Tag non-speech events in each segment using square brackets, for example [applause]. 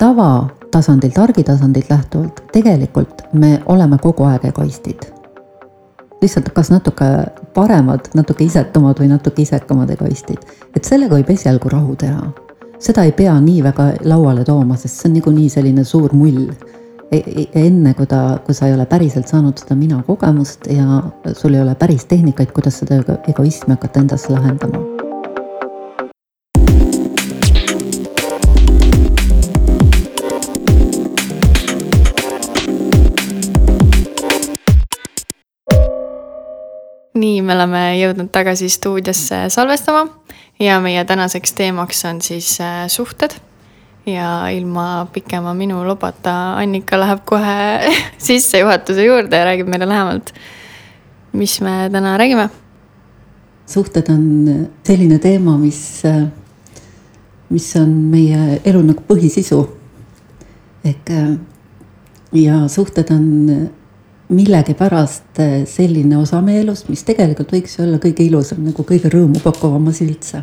tavatasandilt, argitasandilt lähtuvalt, tegelikult me oleme kogu aeg egoistid. lihtsalt kas natuke paremad, natuke isetumad või natuke isekamad egoistid. et sellega võib esialgu rahu teha. seda ei pea nii väga lauale tooma, sest see on niikuinii selline suur mull e. e enne kui ta, kui sa ei ole päriselt saanud seda mina kogemust ja sul ei ole päris tehnikaid, kuidas seda egoismi hakata endasse lahendama nii, me oleme jõudnud tagasi stuudiosse salvestama ja meie tänaseks teemaks on siis äh, suhted. ja ilma pikema minu lubata Annika läheb kohe [laughs] sissejuhatuse juurde ja räägib meile lähemalt, mis me täna räägime. suhted on selline teema, mis, äh, mis on meie elu nagu põhisisu. ehk äh, ja suhted on millegipärast eh, selline osa meie elust, mis tegelikult võiks olla kõige ilusam, nagu kõige rõõmupakkuvam asi üldse.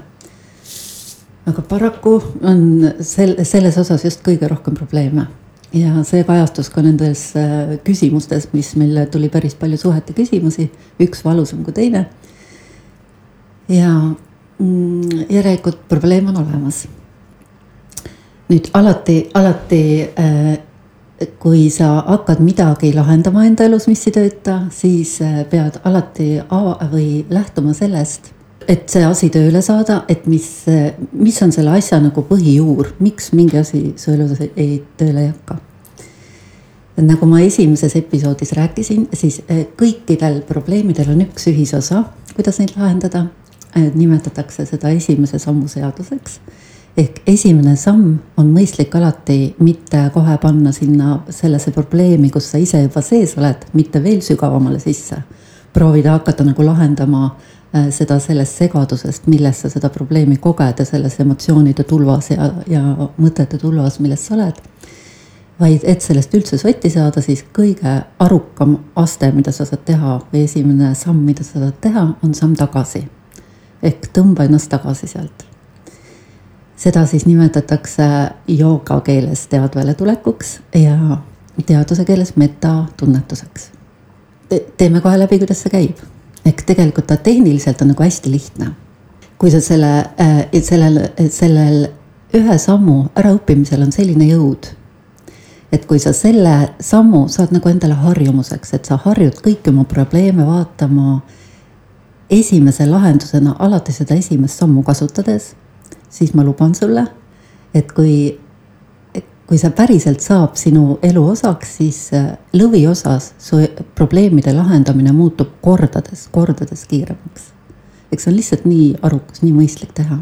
aga paraku on sel-, selles osas just kõige rohkem probleeme. ja see kajastus ka nendes eh, küsimustes, mis meile tuli päris palju suhete küsimusi, üks valusam kui teine. ja mm, järelikult probleem on olemas. nüüd alati, alati äh, kui sa hakkad midagi lahendama enda elus, mis ei tööta, siis äh, pead alati ava- või lähtuma sellest, et see asi tööle saada, et mis, äh, mis on selle asja nagu põhijuur, miks mingi asi su elus ei, tööle ei hakka. nagu ma esimeses episoodis rääkisin, siis äh, kõikidel probleemidel on üks ühisosa, kuidas neid lahendada. nimetatakse seda esimese sammu seaduseks ehk esimene samm on mõistlik alati mitte kohe panna sinna sellesse probleemi, kus sa ise juba sees oled, mitte veel sügavamale sisse. proovida hakata nagu lahendama äh, seda sellest segadusest, milles sa seda probleemi koged ja selles emotsioonide tulvas ja, ja mõtete tulvas, milles sa oled. vaid et sellest üldse sotti saada, siis kõige arukam aste, mida sa saad teha või esimene samm, mida sa saad teha, on samm tagasi. ehk tõmba ennast tagasi sealt seda siis nimetatakse jooga keeles teadvale tulekuks ja teaduse keeles metatunnetuseks Te. teeme kohe läbi, kuidas see käib. ehk tegelikult ta tehniliselt on nagu hästi lihtne. kui sa selle äh,, sellel, sellel ühe sammu äraõppimisel on selline jõud, et kui sa selle sammu saad nagu endale harjumuseks, et sa harjud kõiki oma probleeme vaatama esimese lahendusena alati seda esimest sammu kasutades siis ma luban sulle, et kui, kui see päriselt saab sinu elu osaks, siis äh, lõviosas su probleemide lahendamine muutub kordades, kordades kiiremaks. eks see on lihtsalt nii arukas, nii mõistlik teha.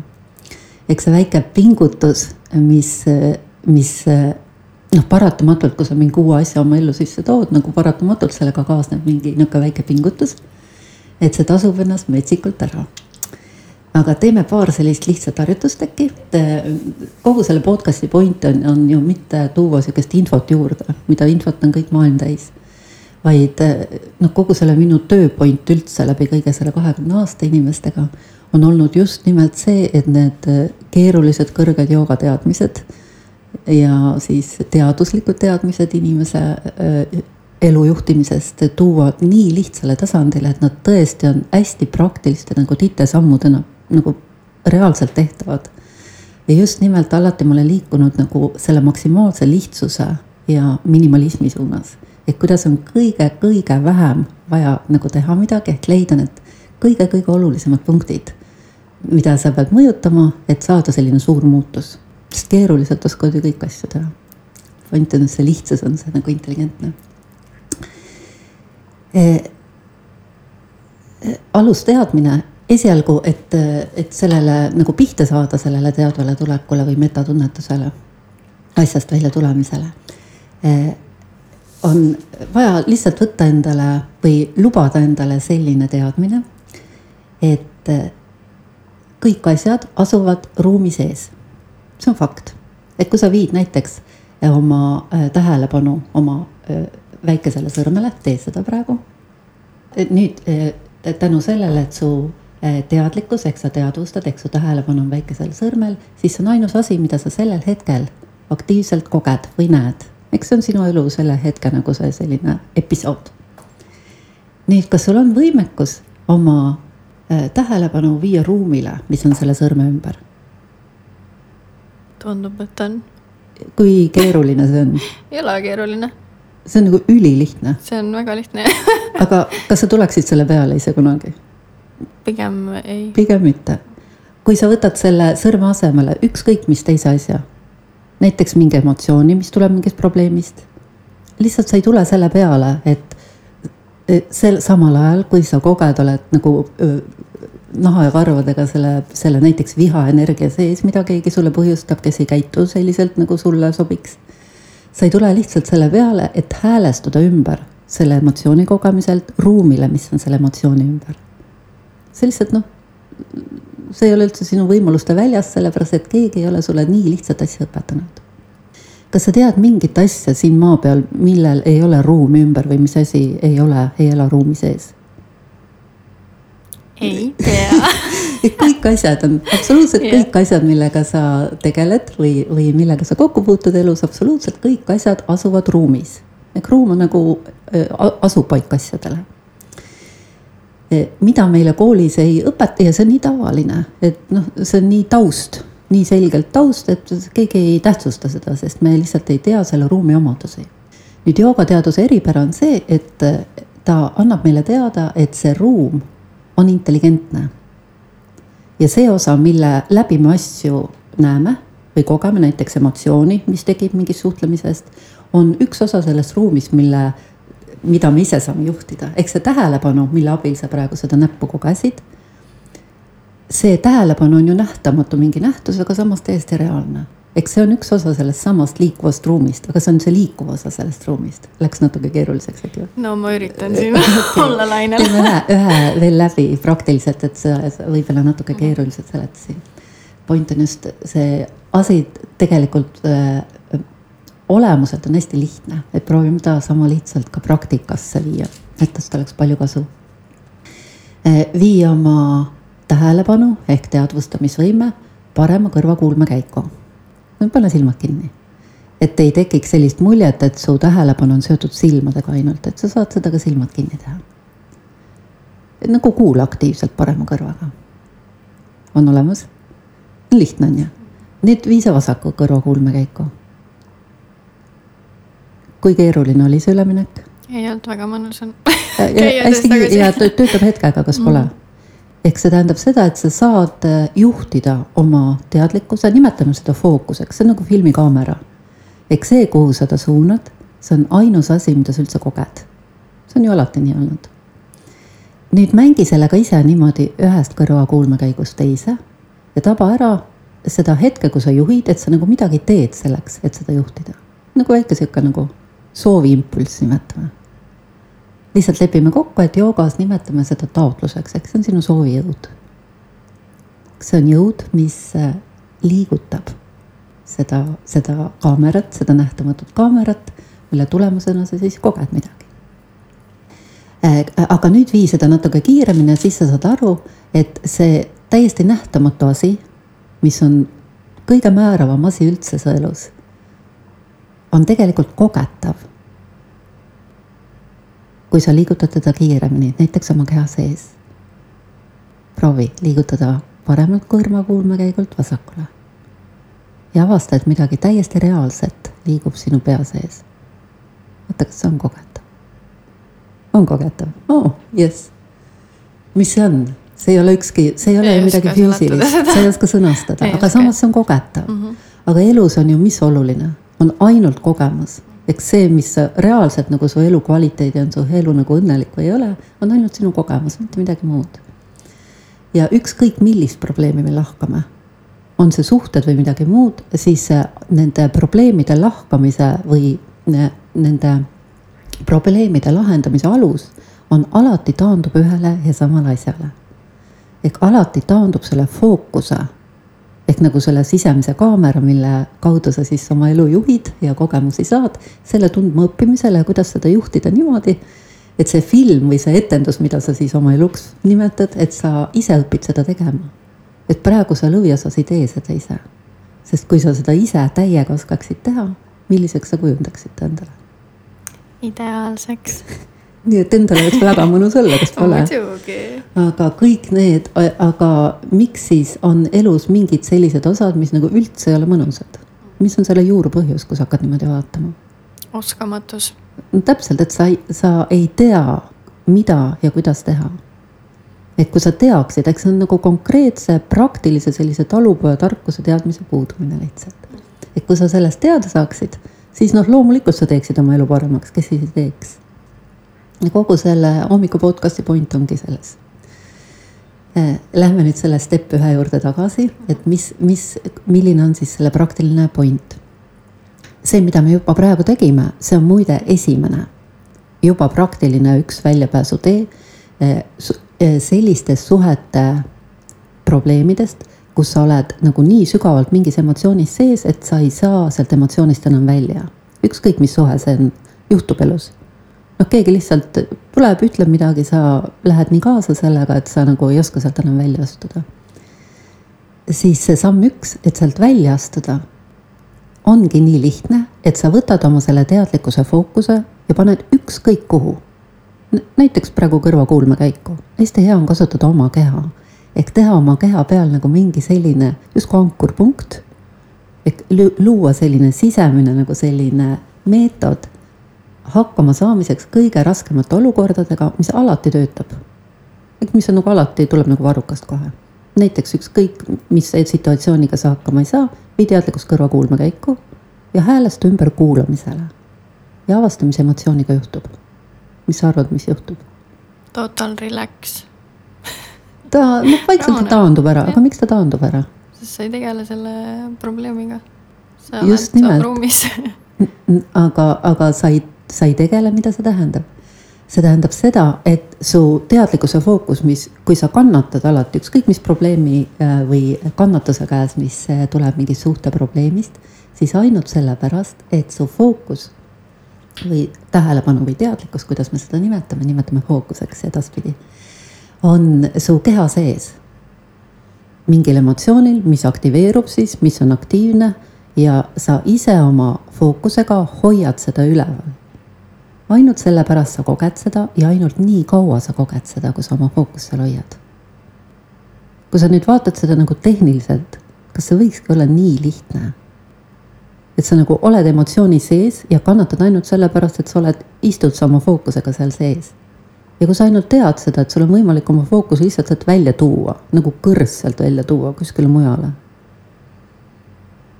eks see väike pingutus, mis, mis noh, paratamatult, kui sa mingi uue asja oma ellu sisse tood, nagu paratamatult sellega kaasneb mingi niisugune väike pingutus. et see tasub ennast metsikult ära aga teeme paar sellist lihtsat harjutust äkki. kogu selle podcast'i point on, on ju mitte tuua sihukest infot juurde, mida infot on kõik maailm täis. vaid noh, kogu selle minu töö point üldse läbi kõige selle kahekümne aasta inimestega on olnud just nimelt see, et need keerulised kõrged joogateadmised ja siis teaduslikud teadmised inimese äh, elu juhtimisest tuua nii lihtsale tasandile, et nad tõesti on hästi praktiliste nagu titesammudena nagu reaalselt tehtavad. ja just nimelt alati ma olen liikunud nagu selle maksimaalse lihtsuse ja minimalismi suunas. et kuidas on kõige-kõige vähem vaja nagu teha midagi, ehk leida need kõige-kõige olulisemad punktid, mida sa pead mõjutama, et saada selline suur muutus. sest keeruliselt oskavad ju kõiki asju teha. point on, see lihtsus on see nagu intelligentne e,. alusteadmine esialgu, et, et sellele nagu pihta saada, sellele teadvale tulekule või metatunnetusele, asjast välja tulemisele, eh, on vaja lihtsalt võtta endale või lubada endale selline teadmine, et kõik asjad asuvad ruumi sees. see on fakt, et kui sa viid näiteks oma eh, tähelepanu oma eh, väikesele sõrmele, tee seda praegu. nüüd tänu sellele, et su Eh, teadlikkus ehk sa teadvustad, ehk su tähelepanu on väikesel sõrmel, siis see on ainus asi, mida sa sellel hetkel aktiivselt koged või näed, eks see on sinu elu selle hetke nagu see selline episood. et kas sul on võimekus oma äh, tähelepanu viia ruumile, mis on selle sõrme ümber? tundub, et on. kui keeruline see on? ei ole keeruline. see on nagu ülilihtne. see on väga lihtne aga kas sa tuleksid selle peale ise kunagi? Pigem ei. pigem mitte. kui sa võtad selle sõrme asemele ükskõik mis teise asja, näiteks mingi emotsiooni, mis tuleb mingist probleemist, lihtsalt sa ei tule selle peale, et sel samal ajal, kui sa koged, oled nagu naha ja karvadega selle, selle näiteks vihaenergia sees, mida keegi sulle põhjustab, kes ei käitu selliselt, nagu sulle sobiks. sa ei tule lihtsalt selle peale, et häälestuda ümber selle emotsiooni kogemiselt ruumile, mis on selle emotsiooni ümber. See lihtsalt noh, see ei ole üldse sinu võimaluste väljas, sellepärast et keegi ei ole sulle nii lihtsat asja õpetanud. kas sa tead mingit asja siin maa peal, millel ei ole ruumi ümber või mis asi ei ole, ei ela ruumi sees? ei [laughs] tea kõik asjad on, absoluutselt yeah. kõik asjad, millega sa tegeled või, või millega sa kokku puutud elus, absoluutselt kõik asjad asuvad ruumis. ehk ruum on nagu asupaik asjadele. Mida meile koolis ei õpeta ja see on nii tavaline, et noh, see on nii taust, nii selgelt taust, et keegi ei tähtsusta seda, sest me lihtsalt ei tea selle ruumi omadusi. nüüd joogateaduse eripära on see, et ta annab meile teada, et see ruum on intelligentne. ja see osa, mille läbi me asju näeme või kogeme, näiteks emotsiooni, mis tekib mingist suhtlemisest, on üks osa sellest ruumist, mille, mida me ise saame juhtida, ehk see tähelepanu, mille abil sa praegu seda näppu kogesid. see tähelepanu on ju nähtamatu mingi nähtus, aga samas täiesti reaalne eks see on üks osa sellest samast liikuvast ruumist, aga see on see liikuv osa sellest ruumist. Läks natuke keeruliseks, eks ju? no ma üritan siin [laughs] olla lainel. teeme ühe, ühe veel läbi praktiliselt, et sa võib-olla natuke keeruliselt seletasid. point on just see asi tegelikult äh, olemuselt on hästi lihtne, et proovime ta sama lihtsalt ka praktikasse viia, et tast oleks palju kasu äh,. vii oma tähelepanu ehk teadvustamisvõime parema kõrvakuulme käiku pane silmad kinni. et ei tekiks sellist muljet, et su tähelepanu on seotud silmadega ainult, et sa saad seda ka silmad kinni teha. nagu kuula aktiivselt parema kõrvaga. on olemas? lihtne on ju. nüüd vii see vasaku kõrva kuulmekäiku. Kui keeruline oli see üleminek? ei olnud väga mõnus on [laughs] hästi ja töötab hetkega, kas pole mm.? ehk see tähendab seda, et sa saad äh, juhtida oma teadlikkuse, nimetame seda fookuseks, see on nagu filmikaamera. ehk see, kuhu sa ta suunad, see on ainus asi, mida sa üldse koged. see on ju alati nii olnud. nüüd mängi sellega ise niimoodi ühest kõrva kuulmekäigust teise ja taba ära seda hetke, kui sa juhid, et sa nagu midagi teed selleks, et seda juhtida. nagu väike sihuke nagu sooviimpulss nimetame lihtsalt lepime kokku, et joogas nimetame seda taotluseks, ehk see on sinu soovijõud. see on jõud, mis äh, liigutab seda, seda kaamerat, seda nähtamatut kaamerat, mille tulemusena sa siis koged midagi. Äh, aga nüüd vii seda natuke kiiremini ja siis sa saad aru, et see täiesti nähtamatu asi, mis on kõige määravam asi üldse su elus, on tegelikult kogetav kui sa liigutad teda kiiremini, näiteks oma keha sees. proovi liigutada paremalt kõrvakuulmekäigult vasakule. ja avasta, et midagi täiesti reaalset liigub sinu pea sees. vaata, kas see on kogetav. on kogetav, oo oh,, jess. mis see on? see ei ole ükski, see ei ole ju midagi füüsilist, sa ei oska sõnastada, [laughs] aga samas see on kogetav mm. -hmm. aga elus on ju, mis oluline, on ainult kogemus eks see, mis reaalselt nagu su elukvaliteedi on, su elu nagu õnnelik või ei ole, on ainult sinu kogemus, mitte midagi muud. ja ükskõik millist probleemi me lahkame, on see suhted või midagi muud, siis nende probleemide lahkamise või nende probleemide lahendamise alus on alati taandub ühele ja samale asjale. ehk alati taandub selle fookuse ehk nagu selle sisemise kaamera, mille kaudu sa siis oma elu juhid ja kogemusi saad, selle tundma õppimisele ja kuidas seda juhtida niimoodi, et see film või see etendus, mida sa siis oma eluks nimetad, et sa ise õpid seda tegema. et praegu sa lõviosas ei tee seda ise. sest kui sa seda ise täiega oskaksid teha, milliseks sa kujundaksid ta endale? ideaalseks [laughs] nii et endal oleks väga [laughs] mõnus olla, kas pole? aga kõik need, aga miks siis on elus mingid sellised osad, mis nagu üldse ei ole mõnusad? mis on selle juurpõhjus, kui sa hakkad niimoodi vaatama? oskamatus no,. täpselt, et sa, sa ei tea, mida ja kuidas teha. et kui sa teaksid, eks see on nagu konkreetse praktilise sellise talupojatarkuse teadmise puudumine lihtsalt. et kui sa sellest teada saaksid, siis noh, loomulikult sa teeksid oma elu paremaks, kes siis ei teeks kogu selle hommiku podcast'i point ongi selles. Äh, lähme nüüd selle step ühe juurde tagasi, et mis, mis, milline on siis selle praktiline point. see, mida me juba praegu tegime, see on muide esimene, juba praktiline üks väljapääsutee äh, äh, sellistest suhete probleemidest, kus sa oled nagu nii sügavalt mingis emotsioonis sees, et sa ei saa sealt emotsioonist enam välja. ükskõik, mis suhe see on, juhtub elus noh, keegi lihtsalt tuleb, ütleb midagi, sa lähed nii kaasa sellega, et sa nagu ei oska sealt enam välja astuda. siis see samm üks, et sealt välja astuda, ongi nii lihtne, et sa võtad oma selle teadlikkuse fookuse ja paned ükskõik kuhu. näiteks praegu kõrvakuulmekäiku, hästi hea on kasutada oma keha ehk teha oma keha peal nagu mingi selline justkui ankurpunkt. ehk luua selline sisemine nagu selline meetod hakkama saamiseks kõige raskemate olukordadega, mis alati töötab. mis on nagu alati, tuleb nagu varrukast kohe. näiteks ükskõik, mis situatsiooniga sa hakkama ei saa, vii teadlikkus kõrvakuulme käiku ja häälest ümber kuulamisele. ja ava, mis emotsiooniga juhtub. mis sa arvad, mis juhtub? Total relax ta, noh vaikselt ta taandub ära, aga miks ta taandub ära? sest sa ei tegele selle probleemiga. sa oled ruumis aga, aga sa ei sa ei tegele, mida see tähendab? see tähendab seda, et su teadlikkuse fookus, mis, kui sa kannatad alati ükskõik mis probleemi äh, või kannatuse käes, mis äh, tuleb mingist suhteprobleemist, siis ainult sellepärast, et su fookus või tähelepanu või teadlikkus, kuidas me seda nimetame, nimetame fookuseks edaspidi, on su keha sees. mingil emotsioonil, mis aktiveerub siis, mis on aktiivne ja sa ise oma fookusega hoiad seda üleval ainult sellepärast sa koged seda ja ainult nii kaua sa koged seda, kui sa oma fookust seal hoiad. kui sa nüüd vaatad seda nagu tehniliselt, kas see võikski olla nii lihtne? et sa nagu oled emotsiooni sees ja kannatad ainult sellepärast, et sa oled, istud sa oma fookusega seal sees. ja kui sa ainult tead seda, et sul on võimalik oma fookus lihtsalt sealt välja tuua, nagu kõrs sealt välja tuua kuskile mujale.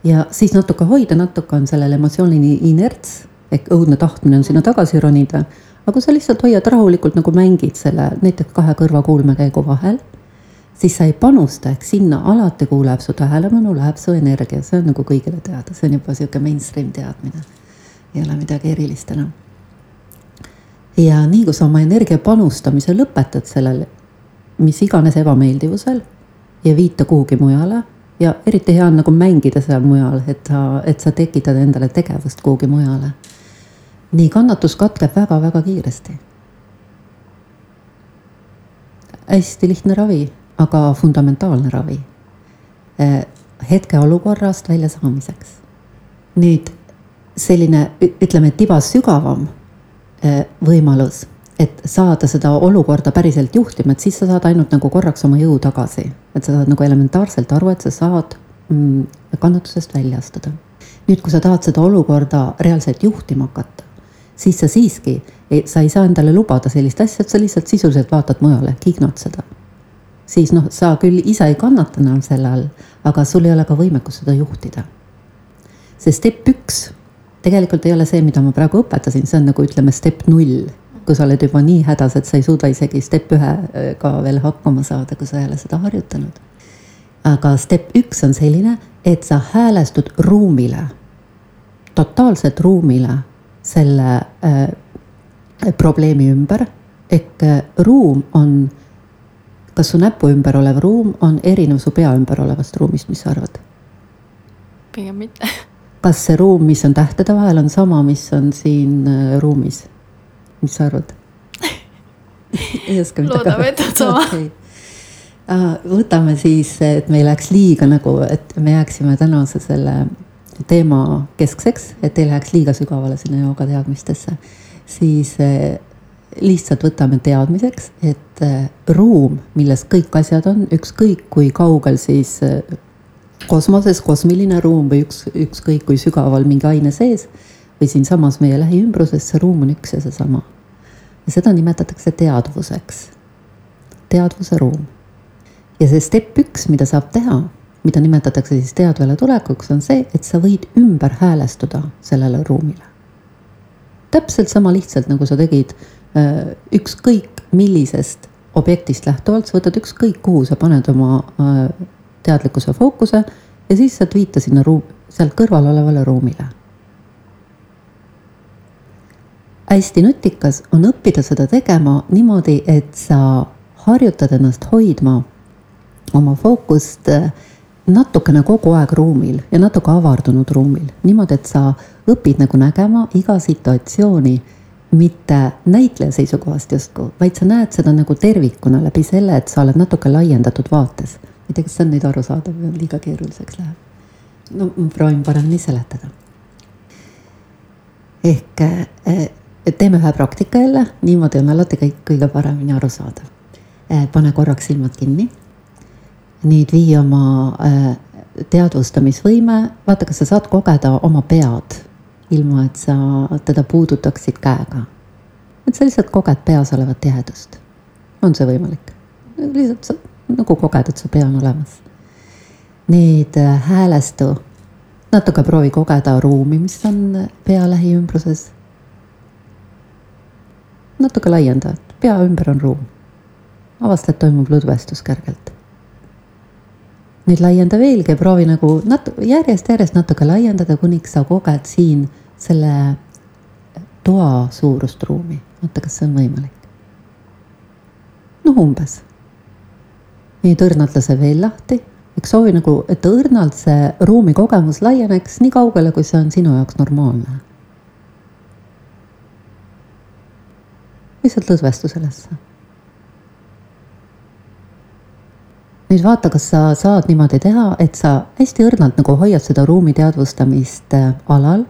ja siis natuke hoida, natuke on sellel emotsioonil inerts ehk õudne tahtmine on sinna tagasi ronida. aga kui sa lihtsalt hoiad rahulikult nagu mängid selle näiteks kahe kõrva kuulmekäigu vahel, siis sa ei panusta, ehk sinna alati, kuhu läheb su tähelepanu, läheb su energia, see on nagu kõigile teada, see on juba sihuke mainstream teadmine. ei ole midagi erilist enam. ja nii kui sa oma energia panustamise lõpetad sellel mis iganes ebameeldivusel ja viid ta kuhugi mujale ja eriti hea on nagu mängida seal mujal, et sa, et sa tekitad endale tegevust kuhugi mujale nii kannatus katkeb väga-väga kiiresti. hästi lihtne ravi, aga fundamentaalne ravi eh, hetkeolukorrast väljasaamiseks. nüüd selline, ütleme, tibas sügavam eh, võimalus, et saada seda olukorda päriselt juhtima, et siis sa saad ainult nagu korraks oma jõu tagasi, et sa saad nagu elementaarselt aru, et sa saad mm, kannatusest välja astuda. nüüd, kui sa tahad seda olukorda reaalselt juhtima hakata, siis sa siiski, sa ei saa endale lubada sellist asja, et sa lihtsalt sisuliselt vaatad mujale, kignod seda. siis noh, sa küll ise ei kannata enam selle all, aga sul ei ole ka võimekust seda juhtida. see step üks tegelikult ei ole see, mida ma praegu õpetasin, see on nagu ütleme, step null kui sa oled juba nii hädas, et sa ei suuda isegi step ühega veel hakkama saada, kui sa ei ole seda harjutanud. aga step üks on selline, et sa häälestud ruumile, totaalselt ruumile selle äh, probleemi ümber. ehk äh, ruum on, kas su näpu ümber olev ruum on erinev su pea ümber olevast ruumist, mis sa arvad? pigem mitte. [laughs] kas see ruum, mis on tähtede vahel, on sama, mis on siin äh, ruumis? mis sa arvad [laughs] ei oska midagi. loodame, et on sama okay.. võtame siis, et me ei läheks liiga nagu, et me jääksime tänase selle teema keskseks, et ei läheks liiga sügavale sinna jooga teadmistesse, siis eh, lihtsalt võtame teadmiseks, et eh, ruum, milles kõik asjad on, ükskõik kui kaugel siis eh, kosmoses kosmiline ruum või üks, ükskõik kui sügaval mingi aine sees või siinsamas meie lähiümbruses, see ruum on üks ja seesama. ja seda nimetatakse teadvuseks, teadvuse ruum ja see step üks, mida saab teha, mida nimetatakse siis teadvele tulekuks, on see, et sa võid ümber häälestuda sellele ruumile. täpselt sama lihtsalt, nagu sa tegid äh, ükskõik millisest objektist lähtuvalt, sa võtad ükskõik kuhu, sa paned oma äh, teadlikkuse fookuse ja siis saad viita sinna ruum, sealt kõrval olevale ruumile. hästi nutikas on õppida seda tegema niimoodi, et sa harjutad ennast hoidma oma fookust äh, natukene kogu aeg ruumil ja natuke avardunud ruumil, niimoodi, et sa õpid nagu nägema iga situatsiooni mitte näitleja seisukohast justkui, vaid sa näed seda nagu tervikuna läbi selle, et sa oled natuke laiendatud vaates. ma ei tea, kas see on nüüd arusaadav või liiga keeruliseks läheb. no ma proovin paremini seletada. ehk äh, teeme ühe praktika jälle, niimoodi on alati kõik kõige paremini arusaadav. Äh, pane korraks silmad kinni nüüd vii oma äh, teadvustamisvõime, vaata, kas sa saad kogeda oma pead, ilma et sa teda puudutaksid käega. et sa lihtsalt koged peas olevat tihedust. on see võimalik? lihtsalt sa nagu koged, et su pea on olemas. nüüd äh, häälestu, natuke proovi kogeda ruumi, mis on pea lähiümbruses. natuke laienda, et pea ümber on ruum. avasta, et toimub lõdvestus kergelt nüüd laienda veelgi proovi nagu nat-, järjest-järjest natuke laiendada, kuniks sa koged siin selle toa suurust ruumi. vaata, kas see on võimalik. noh, umbes. nüüd õrnalt lase veel lahti, eks soovi nagu, et õrnalt see ruumi kogemus laieneks nii kaugele, kui see on sinu jaoks normaalne. lihtsalt lõdvestu sellesse nüüd vaata, kas sa saad niimoodi teha, et sa hästi õrnalt nagu hoiad seda ruumi teadvustamist äh, alal.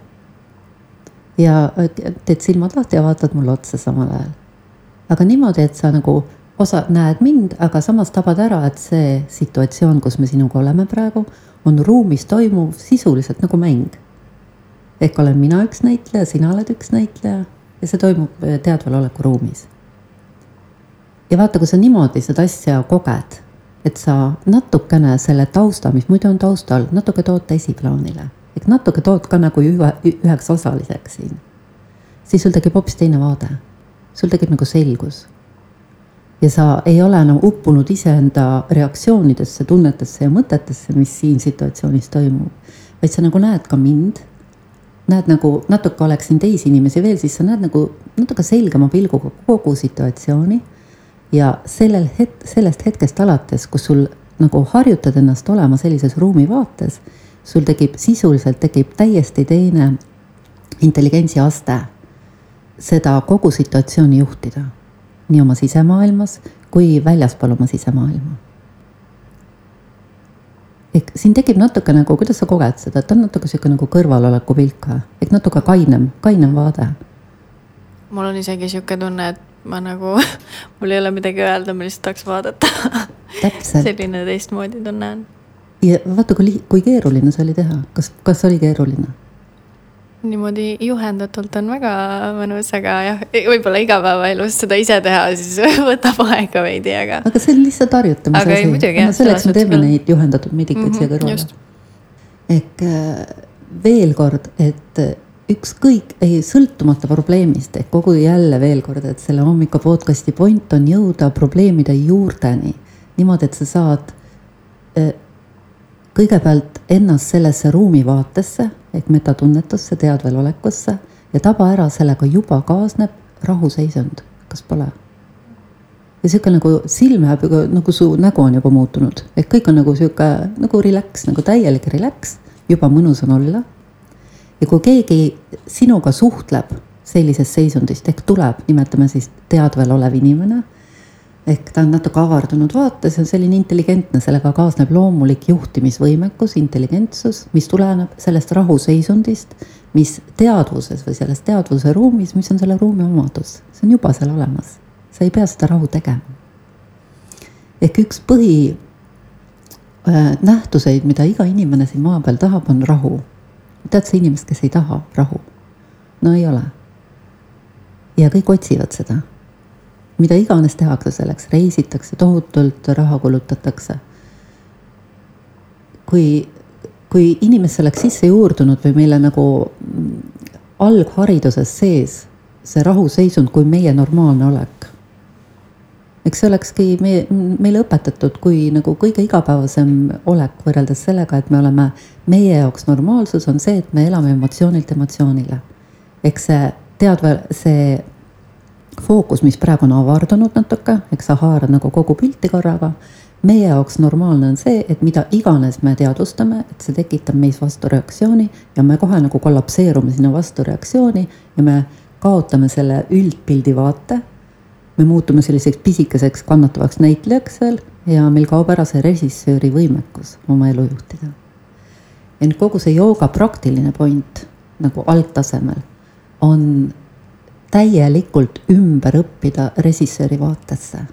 ja äh, teed silmad lahti ja vaatad mulle otsa samal ajal. aga niimoodi, et sa nagu osa, näed mind, aga samas tabad ära, et see situatsioon, kus me sinuga oleme praegu, on ruumis toimuv sisuliselt nagu mäng. ehk olen mina üks näitleja, sina oled üks näitleja ja see toimub äh, teadval oleku ruumis. ja vaata, kui sa niimoodi seda asja koged et sa natukene selle tausta, mis muidu on taustal, natuke tood esiplaanile. ehk natuke tood ka nagu ühe, üheks osaliseks siin. siis sul tekib hoopis teine vaade. sul tekib nagu selgus. ja sa ei ole enam nagu uppunud iseenda reaktsioonidesse, tunnetesse ja mõtetesse, mis siin situatsioonis toimub. vaid sa nagu näed ka mind näed nagu natuke oleks siin teisi inimesi veel, siis sa näed nagu natuke selgema pilguga kogu situatsiooni ja sellel het-, sellest hetkest alates, kus sul nagu harjutad ennast olema sellises ruumivaates, sul tekib, sisuliselt tekib täiesti teine intelligentsi aste seda kogu situatsiooni juhtida. nii oma sisemaailmas kui väljaspool oma sisemaailma. ehk siin tekib natuke nagu, kuidas sa koged seda, et on natuke sihuke nagu kõrvaloleku pilk ka, ehk natuke kainem, kainem vaade. mul on isegi sihuke tunne, et ma nagu, [laughs] mul ei ole midagi öelda, ma lihtsalt tahaks vaadata selline teistmoodi tunne on. ja vaata, kui, kui keeruline see oli teha, kas, kas oli keeruline? niimoodi juhendatult on väga mõnus, aga jah, võib-olla igapäevaelus seda ise teha, siis [laughs] võtab aega veidi, aga. aga see on lihtsalt harjutamise asi. selleks me teeme neid juhendatud medikaid mm -hmm, siia kõrvale. ehk äh, veel kord, et ükskõik, sõltumata probleemist ehk kogu jälle veel kord, et selle hommika podcast'i point on jõuda probleemide juurdeni. niimoodi, et sa saad eh, kõigepealt ennast sellesse ruumivaatesse ehk metatunnetusse, teadvel olekusse ja taba ära, sellega juba kaasneb rahuseisund, kas pole? ja sihuke nagu silm jääb juba nagu su nägu on juba muutunud, ehk kõik on nagu sihuke nagu relax, nagu täielik relax, juba mõnus on olla ja kui keegi sinuga suhtleb sellisest seisundist ehk tuleb, nimetame siis teadvel olev inimene, ehk ta on natuke avardunud vaates ja selline intelligentne, sellega kaasneb loomulik juhtimisvõimekus, intelligentsus, mis tuleneb sellest rahuseisundist, mis teadvuses või selles teadvuse ruumis, mis on selle ruumi omadus, see on juba seal olemas. sa ei pea seda rahu tegema. ehk üks põhi äh, nähtuseid, mida iga inimene siin maa peal tahab, on rahu. Tead sa inimest, kes ei taha rahu? no ei ole. ja kõik otsivad seda mida iganes tehakse selleks, reisitakse tohutult, raha kulutatakse. kui, kui inimesse oleks sisse juurdunud või meile nagu alghariduses sees see rahuseisund kui meie normaalne olek. Eks see olekski meie, meile õpetatud kui nagu kõige igapäevasem olek võrreldes sellega, et me oleme, meie jaoks normaalsus on see, et me elame emotsioonilt emotsioonile. eks see teadva, see fookus, mis praegu on avardunud natuke, eks sa haarad nagu kogu pilti korraga. meie jaoks normaalne on see, et mida iganes me teadvustame, et see tekitab meis vastureaktsiooni ja me kohe nagu kollapseerume sinna vastureaktsiooni ja me kaotame selle üldpildi vaate. Me muutume selliseks pisikeseks kannatavaks näitlejaks seal ja meil kaob ära see režissööri võimekus oma elu juhtida. ent kogu see jooga praktiline point nagu algtasemel on täielikult ümber õppida režissööri vaatesse.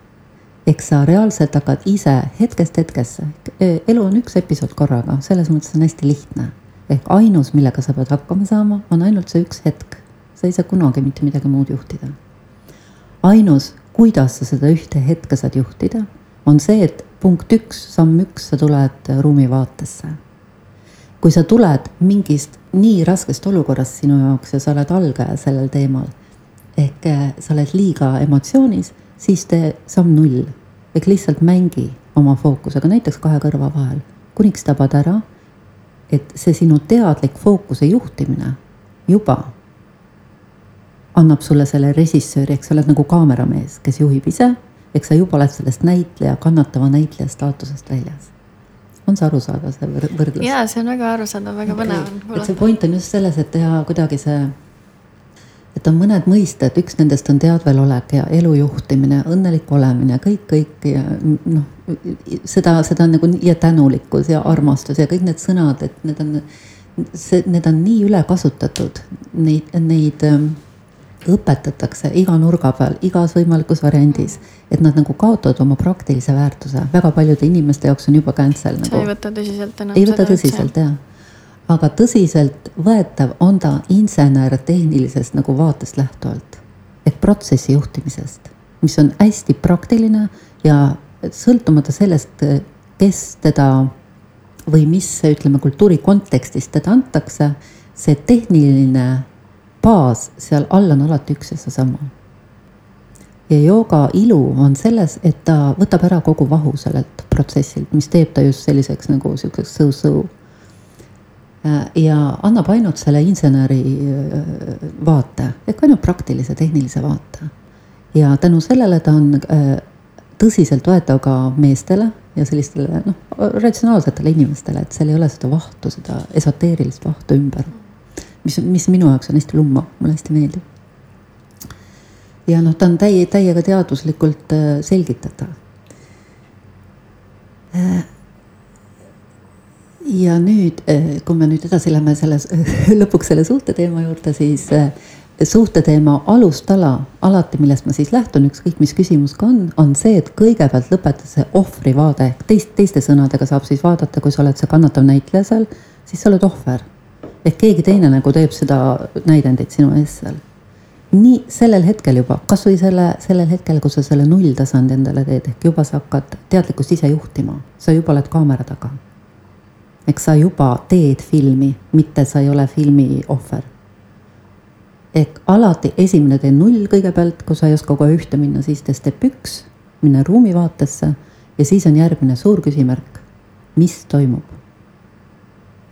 eks sa reaalselt hakkad ise hetkest hetkesse, e, elu on üks episood korraga, selles mõttes on hästi lihtne. ehk ainus, millega sa pead hakkama saama, on ainult see üks hetk. sa ei saa kunagi mitte midagi muud juhtida. Ainus, kuidas sa seda ühte hetke saad juhtida, on see, et punkt üks, samm üks, sa tuled ruumi vaatesse kui sa tuled mingist nii raskest olukorrast sinu jaoks ja sa oled algaja sellel teemal ehk äh, sa oled liiga emotsioonis, siis tee samm null. ehk lihtsalt mängi oma fookusega, näiteks kahe kõrva vahel, kuniks tabad ära, et see sinu teadlik fookuse juhtimine juba annab sulle selle režissööri, eks sa oled nagu kaameramees, kes juhib ise, eks sa juba oled sellest näitleja, kannatava näitleja staatusest väljas. on see arusaadav, see võrdlus? jaa, see on väga arusaadav, väga põnev on. et see point on just selles, et teha kuidagi see et on mõned mõisted, üks nendest on teadvelolek ja elu juhtimine, õnnelik olemine, kõik, kõik ja noh, seda, seda nagu ja tänulikkus ja armastus ja kõik need sõnad, et need on, see, need on nii ülekasutatud, neid, neid ähm, õpetatakse iga nurga peal, igas võimalikus variandis, et nad nagu kaotavad oma praktilise väärtuse, väga paljude inimeste jaoks on juba cancel nagu. sa ei võta tõsiselt enam. ei võta tõsiselt jah aga tõsiseltvõetav on ta insener-tehnilisest nagu vaatest lähtuvalt ehk protsessi juhtimisest, mis on hästi praktiline ja sõltumata sellest, kes teda või mis, ütleme, kultuuri kontekstis teda antakse, see tehniline baas seal all on alati üks ja seesama. ja jooga ilu on selles, et ta võtab ära kogu vahu sellelt protsessilt, mis teeb ta just selliseks nagu sihukeseks sõu-sõu Äh, ja annab ainult selle inseneri äh, vaate ehk ainult praktilise tehnilise vaate. ja tänu sellele ta on äh, tõsiseltvõetav ka meestele ja sellistele noh, ratsionaalsetele inimestele, et seal ei ole seda vahtu, seda esoteerilist vahtu ümber. Mis, mis minu jaoks on hästi lummav, mulle hästi meeldib. ja noh, ta on täie, täiega teaduslikult selgitatav ja nüüd, eh, kui me nüüd edasi läheme selle, [laughs] lõpuks selle suhte teema juurde, siis eh, suhte teema alustala alati, millest ma siis lähtun, ükskõik mis küsimus ka on, on see, et kõigepealt lõpetada see ohvrivaade ehk teist, teiste sõnadega saab siis vaadata, kui sa oled see kannatav näitleja seal, siis sa oled ohver. Ehk keegi teine nagu teeb seda näidendit sinu ees seal. nii sellel hetkel juba, kasvõi selle, sellel hetkel, kui sa selle nulltasandi endale teed, ehk juba sa hakkad teadlikkust ise juhtima, sa juba oled kaamera taga eks sa juba teed filmi, mitte sa ei ole filmi ohver. ehk alati esimene tee null kõigepealt, kui sa ei oska kohe ühte minna, siis tee step üks, minna ruumivaatesse ja siis on järgmine suur küsimärk. mis toimub?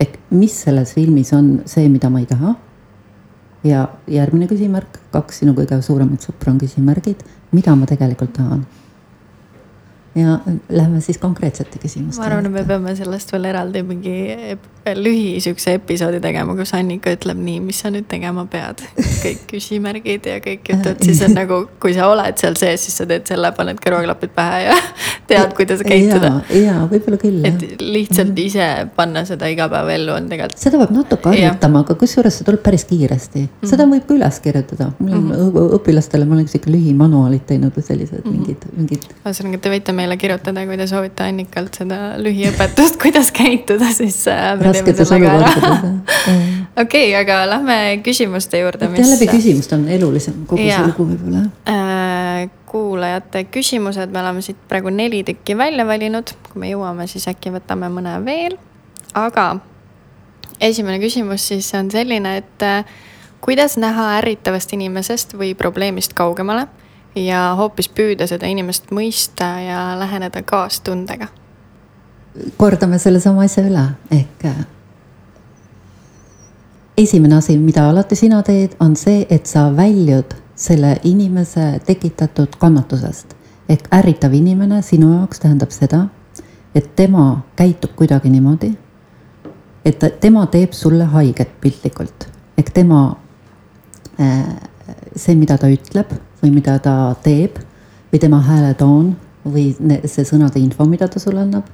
Ehk mis selles filmis on see, mida ma ei taha? ja järgmine küsimärk, kaks sinu kõige suuremat sõpra on küsimärgid, mida ma tegelikult tahan ja lähme siis konkreetsete küsimusteni. ma arvan, et me peame sellest veel eraldi mingi lühi siukse episoodi tegema, kus Annika ütleb nii, mis sa nüüd tegema pead. kõik küsimärgid ja kõik jutud, siis on nagu, kui sa oled seal sees, siis sa teed selle, paned kõrvaklapid pähe ja [laughs] tead, kuidas käituda. ja, võib-olla küll. et lihtsalt mhm. ise panna seda igapäevaellu on tegelikult. seda peab natuke harjutama, aga kusjuures see tuleb päris kiiresti mm, -hmm. seda võib ka üles kirjutada. mul on mm -hmm. õpilastele, ma olen sihuke lühimanuaalid teinud või sellised mm -hmm. mingid, mingid. ühesõnaga, te võite meile kirjutada, kui te soovite Annikalt seda lühiõpetust, [laughs] kuidas käituda, siis äh, rasketes olukordades. [laughs] okei, aga lähme küsimuste juurde. jällegi küsimust on elulisem kogu ja. see lugu võib-olla äh,. kuulajate küsimused, me oleme siit praegu neli tükki välja valinud, kui me jõuame, siis äkki võtame mõne veel. aga esimene küsimus siis on selline, et äh, kuidas näha ärritavast inimesest või probleemist kaugemale ja hoopis püüda seda inimest mõista ja läheneda kaastundega kordame sellesama asja üle, ehk äh, esimene asi, mida alati sina teed, on see, et sa väljud selle inimese tekitatud kannatusest. ehk ärritav inimene sinu jaoks tähendab seda, et tema käitub kuidagi niimoodi, et tema teeb sulle haiget piltlikult. ehk tema, äh, see, mida ta ütleb või mida ta teeb või tema hääletoon või see sõnade info, mida ta sulle annab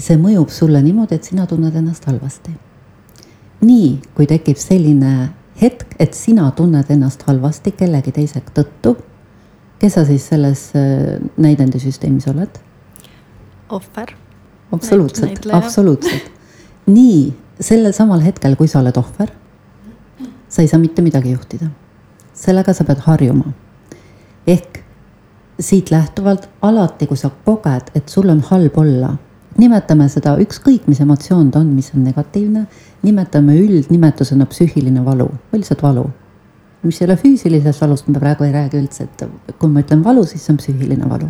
see mõjub sulle niimoodi, et sina tunned ennast halvasti. nii, kui tekib selline hetk, et sina tunned ennast halvasti kellegi teise tõttu, kes sa siis selles äh, näidendisüsteemis oled? ohver. absoluutselt, absoluutselt. nii, sellel samal hetkel, kui sa oled ohver, sa ei saa mitte midagi juhtida. sellega sa pead harjuma. ehk siit lähtuvalt alati, kui sa koged, et sul on halb olla nimetame seda ükskõik, mis emotsioon ta on, mis on negatiivne, nimetame üldnimetusena psüühiline valu või lihtsalt valu. mis ei ole füüsilisest valust, me praegu ei räägi üldse, et kui ma ütlen valu, siis see on psüühiline valu.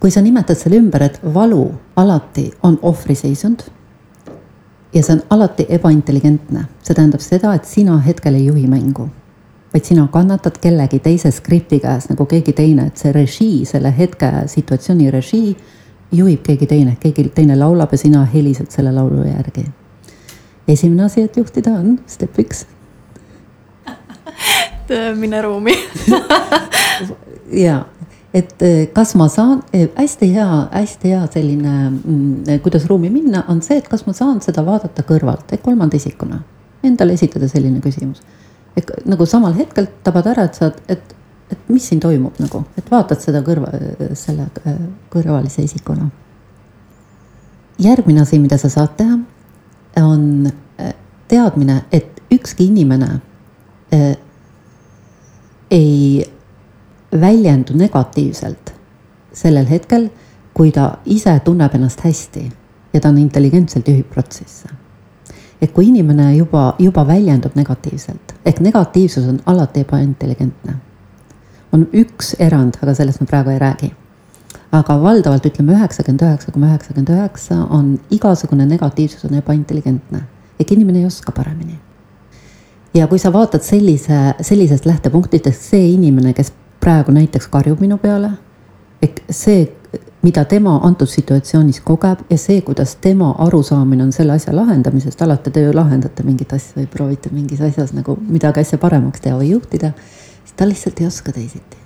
kui sa nimetad selle ümber, et valu alati on ohvriseisund ja see on alati ebaintelligentne, see tähendab seda, et sina hetkel ei juhi mängu vaid sina kannatad kellegi teise skripti käes nagu keegi teine, et see režii, selle hetke situatsiooni režii juhib keegi teine, keegi teine laulab ja sina helised selle laulu järgi. esimene asi, et juhtida on step üks [laughs] mine ruumi [laughs] ja, et eh, kas ma saan, eh, hästi hea, hästi hea selline, mm, kuidas ruumi minna, on see, et kas ma saan seda vaadata kõrvalt ehk kolmanda isikuna. Endale esitada selline küsimus. nagu samal hetkel tabad ära, et sa, et et mis siin toimub nagu, et vaatad seda kõrva, selle äh, kõrvalise isikuna. järgmine asi, mida sa saad teha, on äh, teadmine, et ükski inimene äh, ei väljendu negatiivselt sellel hetkel, kui ta ise tunneb ennast hästi ja ta on intelligentselt juhib protsesse. et kui inimene juba, juba väljendub negatiivselt, ehk negatiivsus on alati ebaintelligentne on üks erand, aga sellest ma praegu ei räägi. aga valdavalt ütleme üheksakümmend üheksa koma üheksakümmend üheksa on igasugune negatiivsus on ebaintelligentne ehk inimene ei oska paremini. ja kui sa vaatad sellise, sellisest lähtepunktidest, see inimene, kes praegu näiteks karjub minu peale, ehk see, mida tema antud situatsioonis kogeb ja see, kuidas tema arusaamine on selle asja lahendamisest, alati te ju lahendate mingit asja või proovite mingis asjas nagu midagi asja paremaks teha või juhtida ta lihtsalt ei oska teisiti.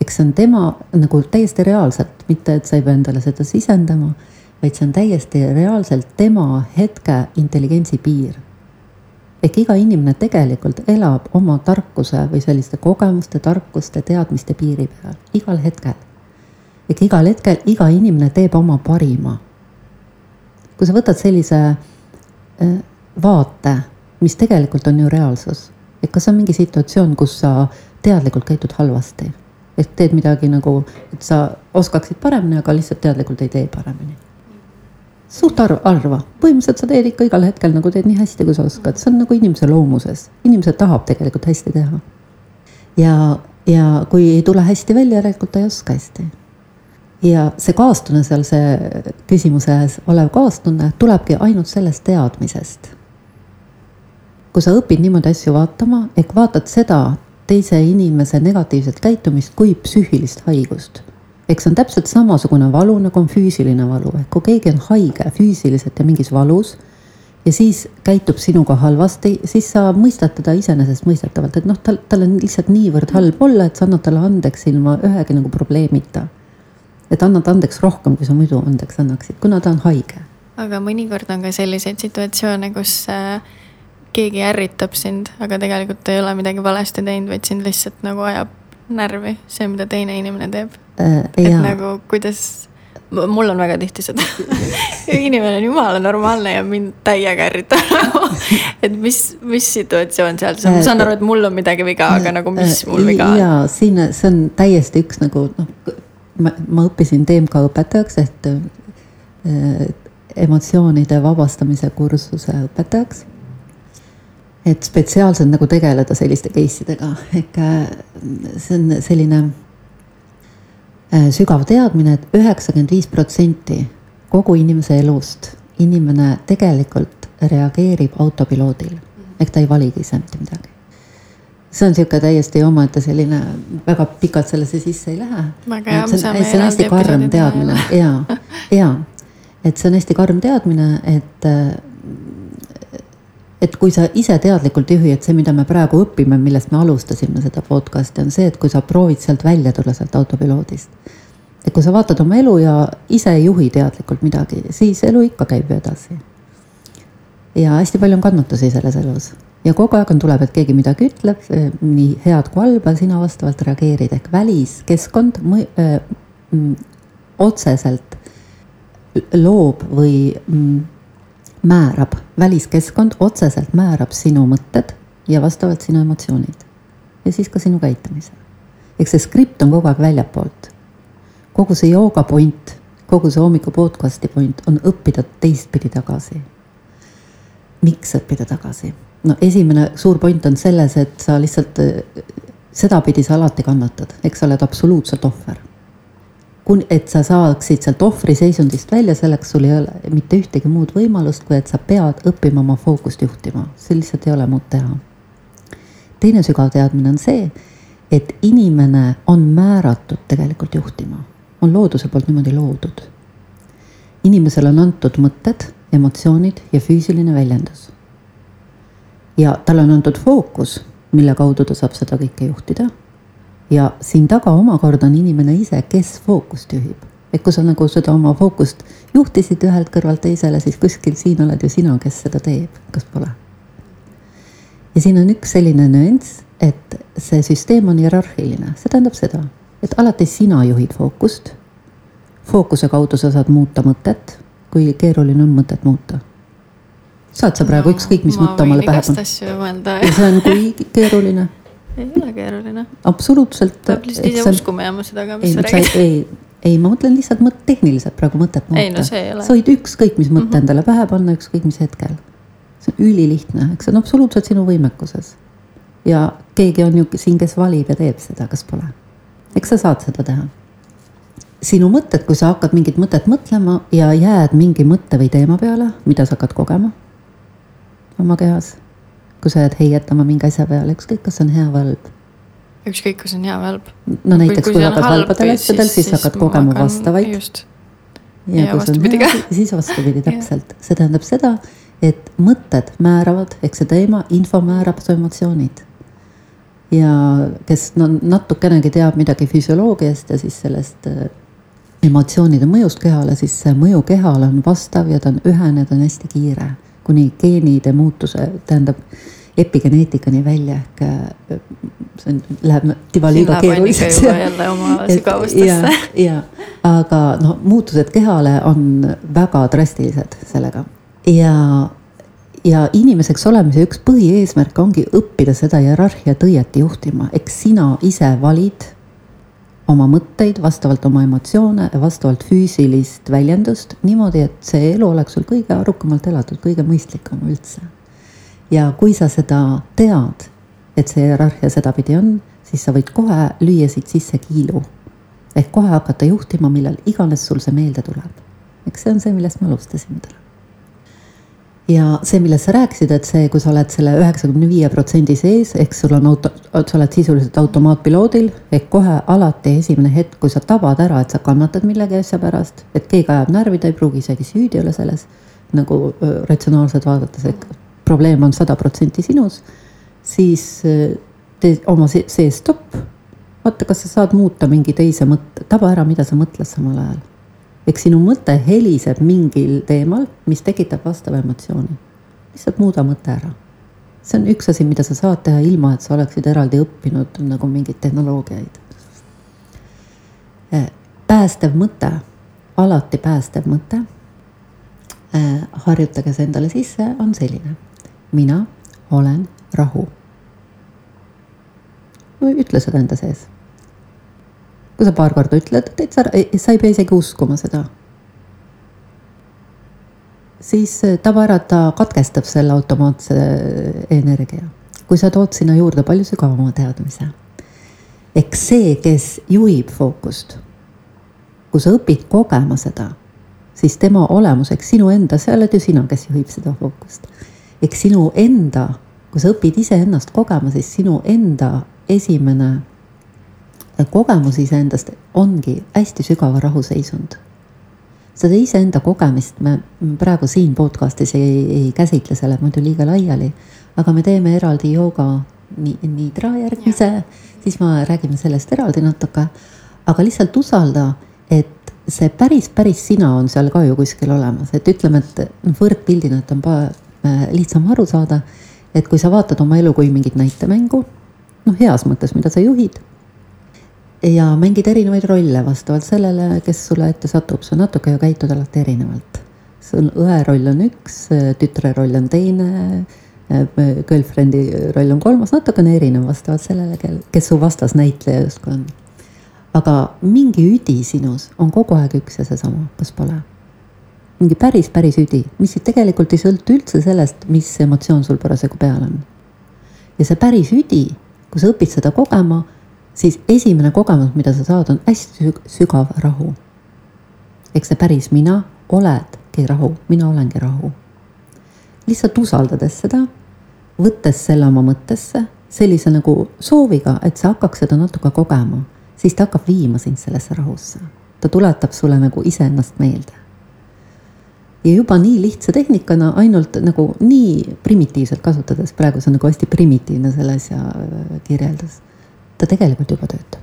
eks see on tema nagu täiesti reaalselt, mitte et sa ei pea endale seda sisendama, vaid see on täiesti reaalselt tema hetke intelligentsi piir. ehk iga inimene tegelikult elab oma tarkuse või selliste kogemuste, tarkuste, teadmiste piiri peal igal hetkel. ehk igal hetkel iga inimene teeb oma parima. kui sa võtad sellise äh, vaate, mis tegelikult on ju reaalsus, et kas on mingi situatsioon, kus sa teadlikult käitud halvasti. ehk teed midagi nagu, et sa oskaksid paremini, aga lihtsalt teadlikult ei tee paremini. suht arv, harva, põhimõtteliselt sa teed ikka igal hetkel nagu teed nii hästi, kui sa oskad, see on nagu inimese loomuses, inimene tahab tegelikult hästi teha. ja, ja kui ei tule hästi välja, järelikult ta ei oska hästi ja see kaastunne seal, see küsimuses olev kaastunne tulebki ainult sellest teadmisest. kui sa õpid niimoodi asju vaatama, ehk vaatad seda teise inimese negatiivset käitumist kui psüühilist haigust. eks see on täpselt samasugune valu, nagu on füüsiline valu, ehk kui keegi on haige füüsiliselt ja mingis valus ja siis käitub sinuga halvasti, siis sa mõistad teda iseenesestmõistetavalt, et noh, tal, tal on lihtsalt niivõrd halb olla, et sa annad talle andeks ilma ühegi nagu probleemita. et annad andeks rohkem, kui sa muidu andeks annaksid, kuna ta on haige. aga mõnikord on ka selliseid situatsioone, kus äh, keegi ärritab sind, aga tegelikult ei ole midagi valesti teinud, vaid sind lihtsalt nagu ajab närvi, see, mida teine inimene teeb äh,. et nagu kuidas mul on väga tihti seda [laughs] inimene on jumala normaalne ja mind täiega ärritab [laughs] et mis, mis situatsioon seal, ma saan aru, et mul on midagi viga, aga nagu mis mul viga on? jaa, siin, see on täiesti üks nagu noh, ma, ma õppisin TMK õpetajaks ehk äh, emotsioonide vabastamise kursuse õpetajaks. Et spetsiaalselt nagu tegeleda selliste case idega, ehk see on selline Äh, sügav teadmine et, et üheksakümmend viis protsenti kogu inimese elust inimene tegelikult reageerib autopiloodil. Ehk ta ei valigi ise mitte midagi. see on niisugune täiesti omaette selline, väga pikalt sellesse sisse ei lähe. see on, see on hästi karm teadmine. ja, ja et see on hästi karm teadmine, et et kui sa ise teadlikult juhi, et see, mida me praegu õpime, millest me alustasime seda podcast'i, on see, et kui sa proovid sealt välja tulla, sealt autopiloodist. et kui sa vaatad oma elu ja ise ei juhi teadlikult midagi, siis elu ikka käib ju edasi. ja hästi palju on kannatusi selles elus ja kogu aeg on, tuleb, et keegi midagi ütleb, nii head kui halba, sina vastavalt reageerid ehk väliskeskkond mm, otseselt loob või määrab, väliskeskkond otseselt määrab sinu mõtted ja vastavalt sinu emotsioonid. ja siis ka sinu käitumise. eks see skript on kogu aeg väljapoolt. kogu see jooga point, kogu see hommiku podcast'i point on õppida teistpidi tagasi. miks õppida tagasi? no esimene suur point on selles, et sa lihtsalt sedapidi sa alati kannatad, eks sa oled absoluutselt ohver kun-, et sa saaksid sealt ohvriseisundist välja, selleks sul ei ole mitte ühtegi muud võimalust, kui et sa pead õppima oma fookust juhtima, sul lihtsalt ei ole muud teha. teine sügav teadmine on see, et inimene on määratud tegelikult juhtima, on looduse poolt niimoodi loodud. inimesele on antud mõtted, emotsioonid ja füüsiline väljendus. ja talle on antud fookus, mille kaudu ta saab seda kõike juhtida ja siin taga omakorda on inimene ise, kes fookust juhib. et kui sa nagu seda oma fookust juhtisid ühelt kõrvalt teisele, siis kuskil siin oled ju sina, kes seda teeb, kas pole? ja siin on üks selline nüanss, et see süsteem on hierarhiline, see tähendab seda, et alati sina juhid fookust. fookuse kaudu sa saad muuta mõtet, kui keeruline on mõtet muuta saad sa praegu no, ükskõik mis mõtte omale pähe panna. ja see on kui keeruline ei ole keeruline. absoluutselt. peab lihtsalt ise uskuma jääma seda ka, mis ei, sa räägid. ei, ei, ma mõtlen lihtsalt mõt-, tehniliselt praegu mõtet muuta. ei no see ei ole. sa võid ükskõik mis mõtte mm -hmm. endale pähe panna, ükskõik mis hetkel. see on ülilihtne, eks see on absoluutselt sinu võimekuses. ja keegi on ju siin, kes valib ja teeb seda, kas pole? eks sa saad seda teha. sinu mõtted, kui sa hakkad mingit mõtet mõtlema ja jääd mingi mõtte või teema peale, mida sa hakkad kogema oma kehas kui sa jääd heietama mingi asja peale, ükskõik, kas see on hea või halb. ükskõik, kas on hea või halb. no näiteks, kui, kui hakkad halbadel asjadel, siis, hakkad kogema vastavaid. ja, ja see on hea, [laughs] siis vastupidi, täpselt. see tähendab seda, et mõtted määravad, ehk see teema, info määrab su emotsioonid. ja kes no natukenegi teab midagi füsioloogiast ja siis sellest äh, emotsioonide mõjust kehale, siis see mõju kehale on vastav ja ta on ühene, ta on hästi kiire kuni geenide muutuse, tähendab epigeneetikani välja ehk äh, see on, läheb tiba liiga keeruliseks. jälle oma [laughs] sügavustesse. ja, aga noh, muutused kehale on väga drastilised sellega ja, ja inimeseks olemise üks põhieesmärk ongi õppida seda hierarhiat õieti juhtima, eks sina ise valid oma mõtteid, vastavalt oma emotsioone vastavalt füüsilist väljendust niimoodi, et see elu oleks sul kõige arukamalt elatud, kõige mõistlikum üldse. ja kui sa seda tead, et see hierarhia sedapidi on, siis sa võid kohe lüüa siit sisse kiilu. ehk kohe hakata juhtima, millal iganes sul see meelde tuleb. eks see on see, millest me alustasime täna ja see, millest sa rääkisid, et see, kui sa oled selle üheksakümne viie protsendi sees, ehk sul on auto, sa oled sisuliselt automaatpiloodil ehk kohe alati esimene hetk, kui sa tabad ära, et sa kannatad millegi asja pärast, et keegi ajab närvi, ta ei pruugi isegi süüdi olla selles. nagu ratsionaalselt vaadates, et probleem on sada protsenti sinus, siis tee oma see stopp. vaata, kas sa saad muuta mingi teise mõtte, taba ära, mida sa mõtled samal ajal. Eks sinu mõte heliseb mingil teemal, mis tekitab vastava emotsiooni. lihtsalt muuda mõte ära. see on üks asi, mida sa saad teha ilma, et sa oleksid eraldi õppinud nagu mingeid tehnoloogiaid. päästev mõte, alati päästev mõte Äh, harjutage see endale sisse, on selline. mina olen rahu. ütle seda enda sees. Kui sa paar korda ütled, täitsa, sa ei pea isegi uskuma seda. siis taba ära, ta katkestab selle automaatse äh, energia. kui sa tood sinna juurde palju sügavama teadmise. eks see, kes juhib fookust, kui sa õpid kogema seda siis tema olemus, eks sinu enda, see oled ju sina, kes juhib seda fookust. eks sinu enda, kui sa õpid iseennast kogema, siis sinu enda esimene kogemus iseendast ongi hästi sügava rahuseisund. seda iseenda kogemist me praegu siin podcast'is ei, ei käsitle, see läheb muidu liiga laiali, aga me teeme eraldi jooga nii, nidra järgmise, siis ma räägime sellest eraldi natuke. aga lihtsalt usalda, et see päris, päris sina on seal ka ju kuskil olemas, et ütleme, et võrdpildina, et on äh, lihtsam aru saada. et kui sa vaatad oma elu kui mingit näitemängu, noh, heas mõttes, mida sa juhid. Ja mängid erinevaid rolle vastavalt sellele, kes sulle ette satub, sa natuke ju käitud alati erinevalt. sul õe roll on üks, tütre roll on teine girlfriend'i roll on kolmas, natukene erinev vastavalt sellele, kes su vastasnäitleja justkui on aga mingi üdi sinus on kogu aeg üks ja seesama, kas pole? mingi päris, päris üdi, mis tegelikult ei sõltu üldse sellest, mis emotsioon sul parasjagu peal on. ja see päris üdi, kui sa õpid seda kogema, siis esimene kogemus, mida sa saad, on hästi sügav rahu. eks see päris mina oledki rahu, mina olengi rahu. lihtsalt usaldades seda, võttes selle oma mõttesse, sellise nagu sooviga, et sa hakkaks seda natuke kogema siis ta hakkab viima sind sellesse rahusse. ta tuletab sulle nagu iseennast meelde. ja juba nii lihtsa tehnikana, ainult nagu nii primitiivselt kasutades, praegu see on nagu hästi primitiivne selle asja äh, kirjeldus. Ta tegelikult juba töötab.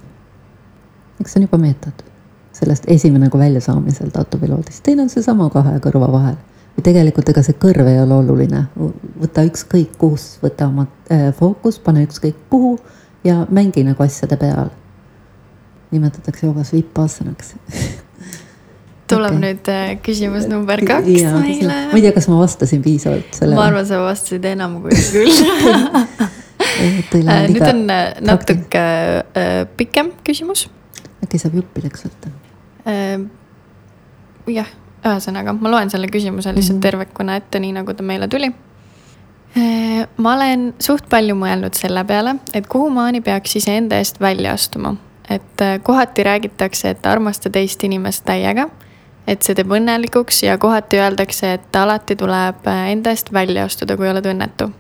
eks see on juba meetod. sellest esimene nagu väljasaamisel tatupiloodist, teine on seesama kahe kõrva vahel või tegelikult ega see kõrv ei ole oluline, võta ükskõik kus, võta oma äh, fookus, pane ükskõik kuhu ja mängi nagu asjade peal nimetatakse joogas vippaasanaks [laughs] tuleb okay. nüüd äh, küsimus number kaks ja, meile. ma ei tea, kas ma vastasin piisavalt sellele. ma arvan, sa vastasid enam kui küll [laughs] [laughs] nüüd on äh, natuke pikem küsimus. äkki saab juppideks võtta? jah, ühesõnaga ma loen selle küsimuse lihtsalt mm -hmm. tervikuna ette, nii nagu ta meile tuli ma olen suht palju mõelnud selle peale, et kuhumaani peaks iseenda eest välja astuma et äh, kohati räägitakse, et armasta teist inimest täiega. et see teeb õnnelikuks ja kohati öeldakse, et alati tuleb äh, enda eest välja astuda, kui oled õnnetu.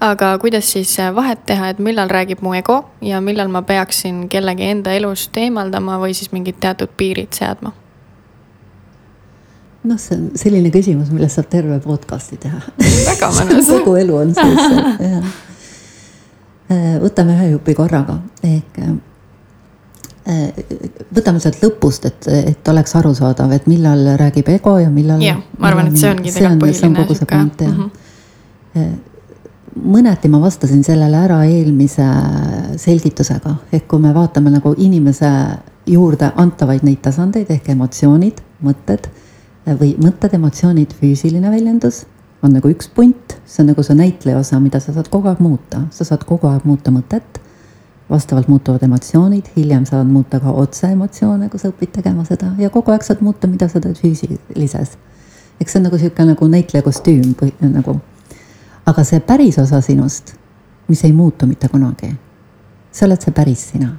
Aga kuidas siis äh, vahet teha, et millal räägib mu ego ja millal ma peaksin kellegi enda elust eemaldama või siis mingid teatud piirid seadma? noh, see on selline küsimus, millest saab terve podcast'i teha. väga mõnus [laughs] kogu elu on sees, jah võtame ühe jupi korraga, ehk Äh, võtame sealt lõpust, et, et oleks arusaadav, et millal räägib ego ja millal. jah, ma arvan, et see ongi tegelikult põhiline sihuke. Mm -hmm. Mõneti ma vastasin sellele ära eelmise selgitusega, ehk kui me vaatame nagu inimese juurde antavaid neid tasandeid ehk emotsioonid, mõtted või mõtted, emotsioonid, füüsiline väljendus on nagu üks punt, see on nagu see näitleja osa, mida sa saad kogu aeg muuta, sa saad kogu aeg muuta mõtet. Vastavalt muutuvad emotsioonid, hiljem saad muuta ka otseemotsioone, kui sa õpid tegema seda. Ja kogu aeg saad muuta, mida sa teed füüsilises. eks see on nagu sihuke nagu näitleja kostüüm või nagu. Aga see päris osa sinust, mis ei muutu mitte kunagi, see oled see päris sina.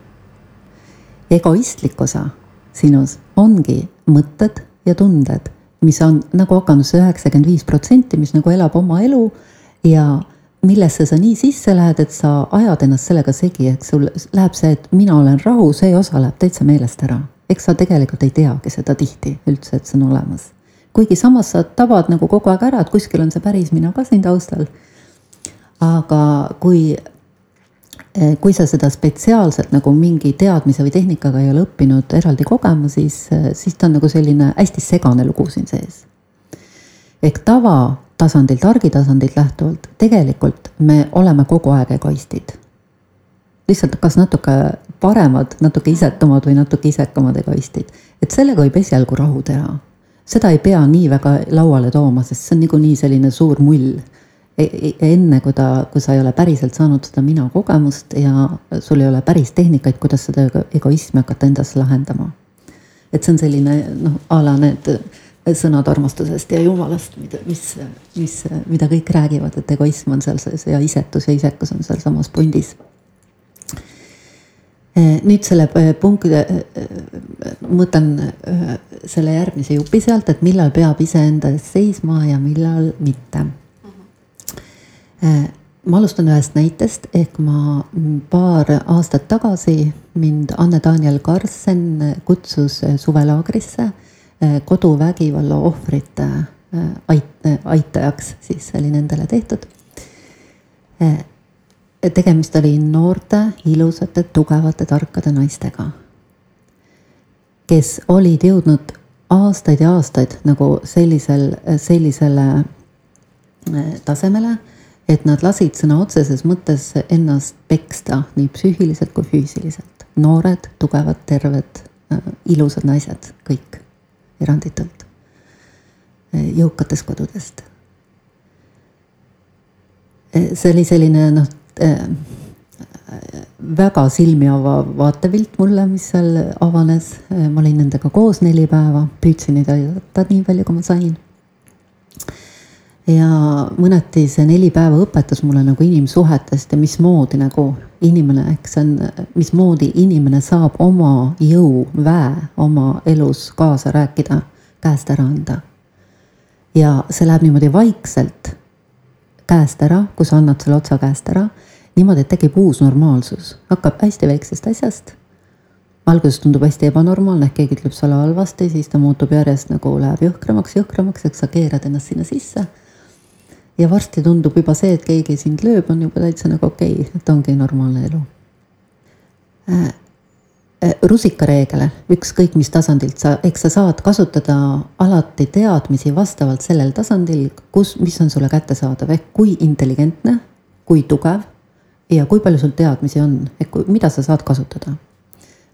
egoistlik osa sinus ongi mõtted ja tunded, mis on nagu hakanud see üheksakümmend viis protsenti, mis nagu elab oma elu ja millesse sa nii sisse lähed, et sa ajad ennast sellega segi, et sul läheb see, et mina olen rahu, see osa läheb täitsa meelest ära. eks sa tegelikult ei teagi seda tihti üldse, et see on olemas. Kuigi samas sa tabad nagu kogu aeg ära, et kuskil on see päris mina ka siin taustal. aga kui, eh, kui sa seda spetsiaalselt nagu mingi teadmise või tehnikaga ei ole õppinud eraldi kogema, siis, eh, siis ta on nagu selline hästi segane lugu siin sees. ehk tavatasandilt, argitasandilt lähtuvalt, tegelikult me oleme kogu aeg egoistid lihtsalt kas natuke paremad, natuke isetumad või natuke isekamad egoistid. et sellega võib esialgu rahu teha. Seda ei pea nii väga lauale tooma, sest see on niikuinii selline suur mull e. E enne kui ta, kui sa ei ole päriselt saanud seda mina kogemust ja sul ei ole päris tehnikaid, kuidas seda egoismi hakata endas lahendama. et see on selline noh, a la need sõnad armastusest ja jumalast, mida, mis, mis, mida kõik räägivad, et egoism on seal sees ja isetus ja isekus on sealsamas pundis nüüd selle eh, punkti, eh, ma võtan selle järgmise jupi sealt, et millal peab iseenda eest seisma ja millal mitte. ma alustan ühest näitest, ehk ma paar aastat tagasi mind Anne-Daniel Karlsen kutsus suvelaagrisse koduvägivalla ohvrite ait-, aitajaks, siis see oli nendele tehtud tegemist oli noorte, ilusate, tugevate, tarkade naistega, kes olid jõudnud aastaid ja aastaid nagu sellisel, sellisele äh, tasemele, et nad lasid sõna otseses mõttes ennast peksta nii psüühiliselt kui füüsiliselt. noored, tugevad, terved, äh, ilusad naised, kõik eranditult, äh, jõukatest kodudest. see oli selline noh, väga silmi avav vaatepilt mulle, mis seal avanes. Äh, ma olin nendega koos neli päeva, püüdsin neid aidata nii palju, kui ma sain. ja mõneti see neli päeva õpetas mulle nagu inimsuhetest ja mismoodi nagu inimene, eks see on, mismoodi inimene saab oma jõu, väe oma elus kaasa rääkida, käest ära anda. ja see läheb niimoodi vaikselt käest ära, kui sa annad selle otsa käest ära, niimoodi, et tekib uus normaalsus, hakkab hästi väiksest asjast. alguses tundub hästi ebanormaalne, ehk keegi ütleb sulle halvasti, siis ta muutub järjest nagu läheb jõhkramaks, jõhkramaks, eks sa keerad ennast sinna sisse. ja varsti tundub juba see, et keegi sind lööb, on juba täitsa nagu okei okay,, et ongi normaalne elu äh, rusikareegel, ükskõik mis tasandilt sa, eks sa saad kasutada alati teadmisi vastavalt sellel tasandil, kus, mis on sulle kättesaadav, ehk kui intelligentne, kui tugev ja kui palju sul teadmisi on, ehk kui, mida sa saad kasutada.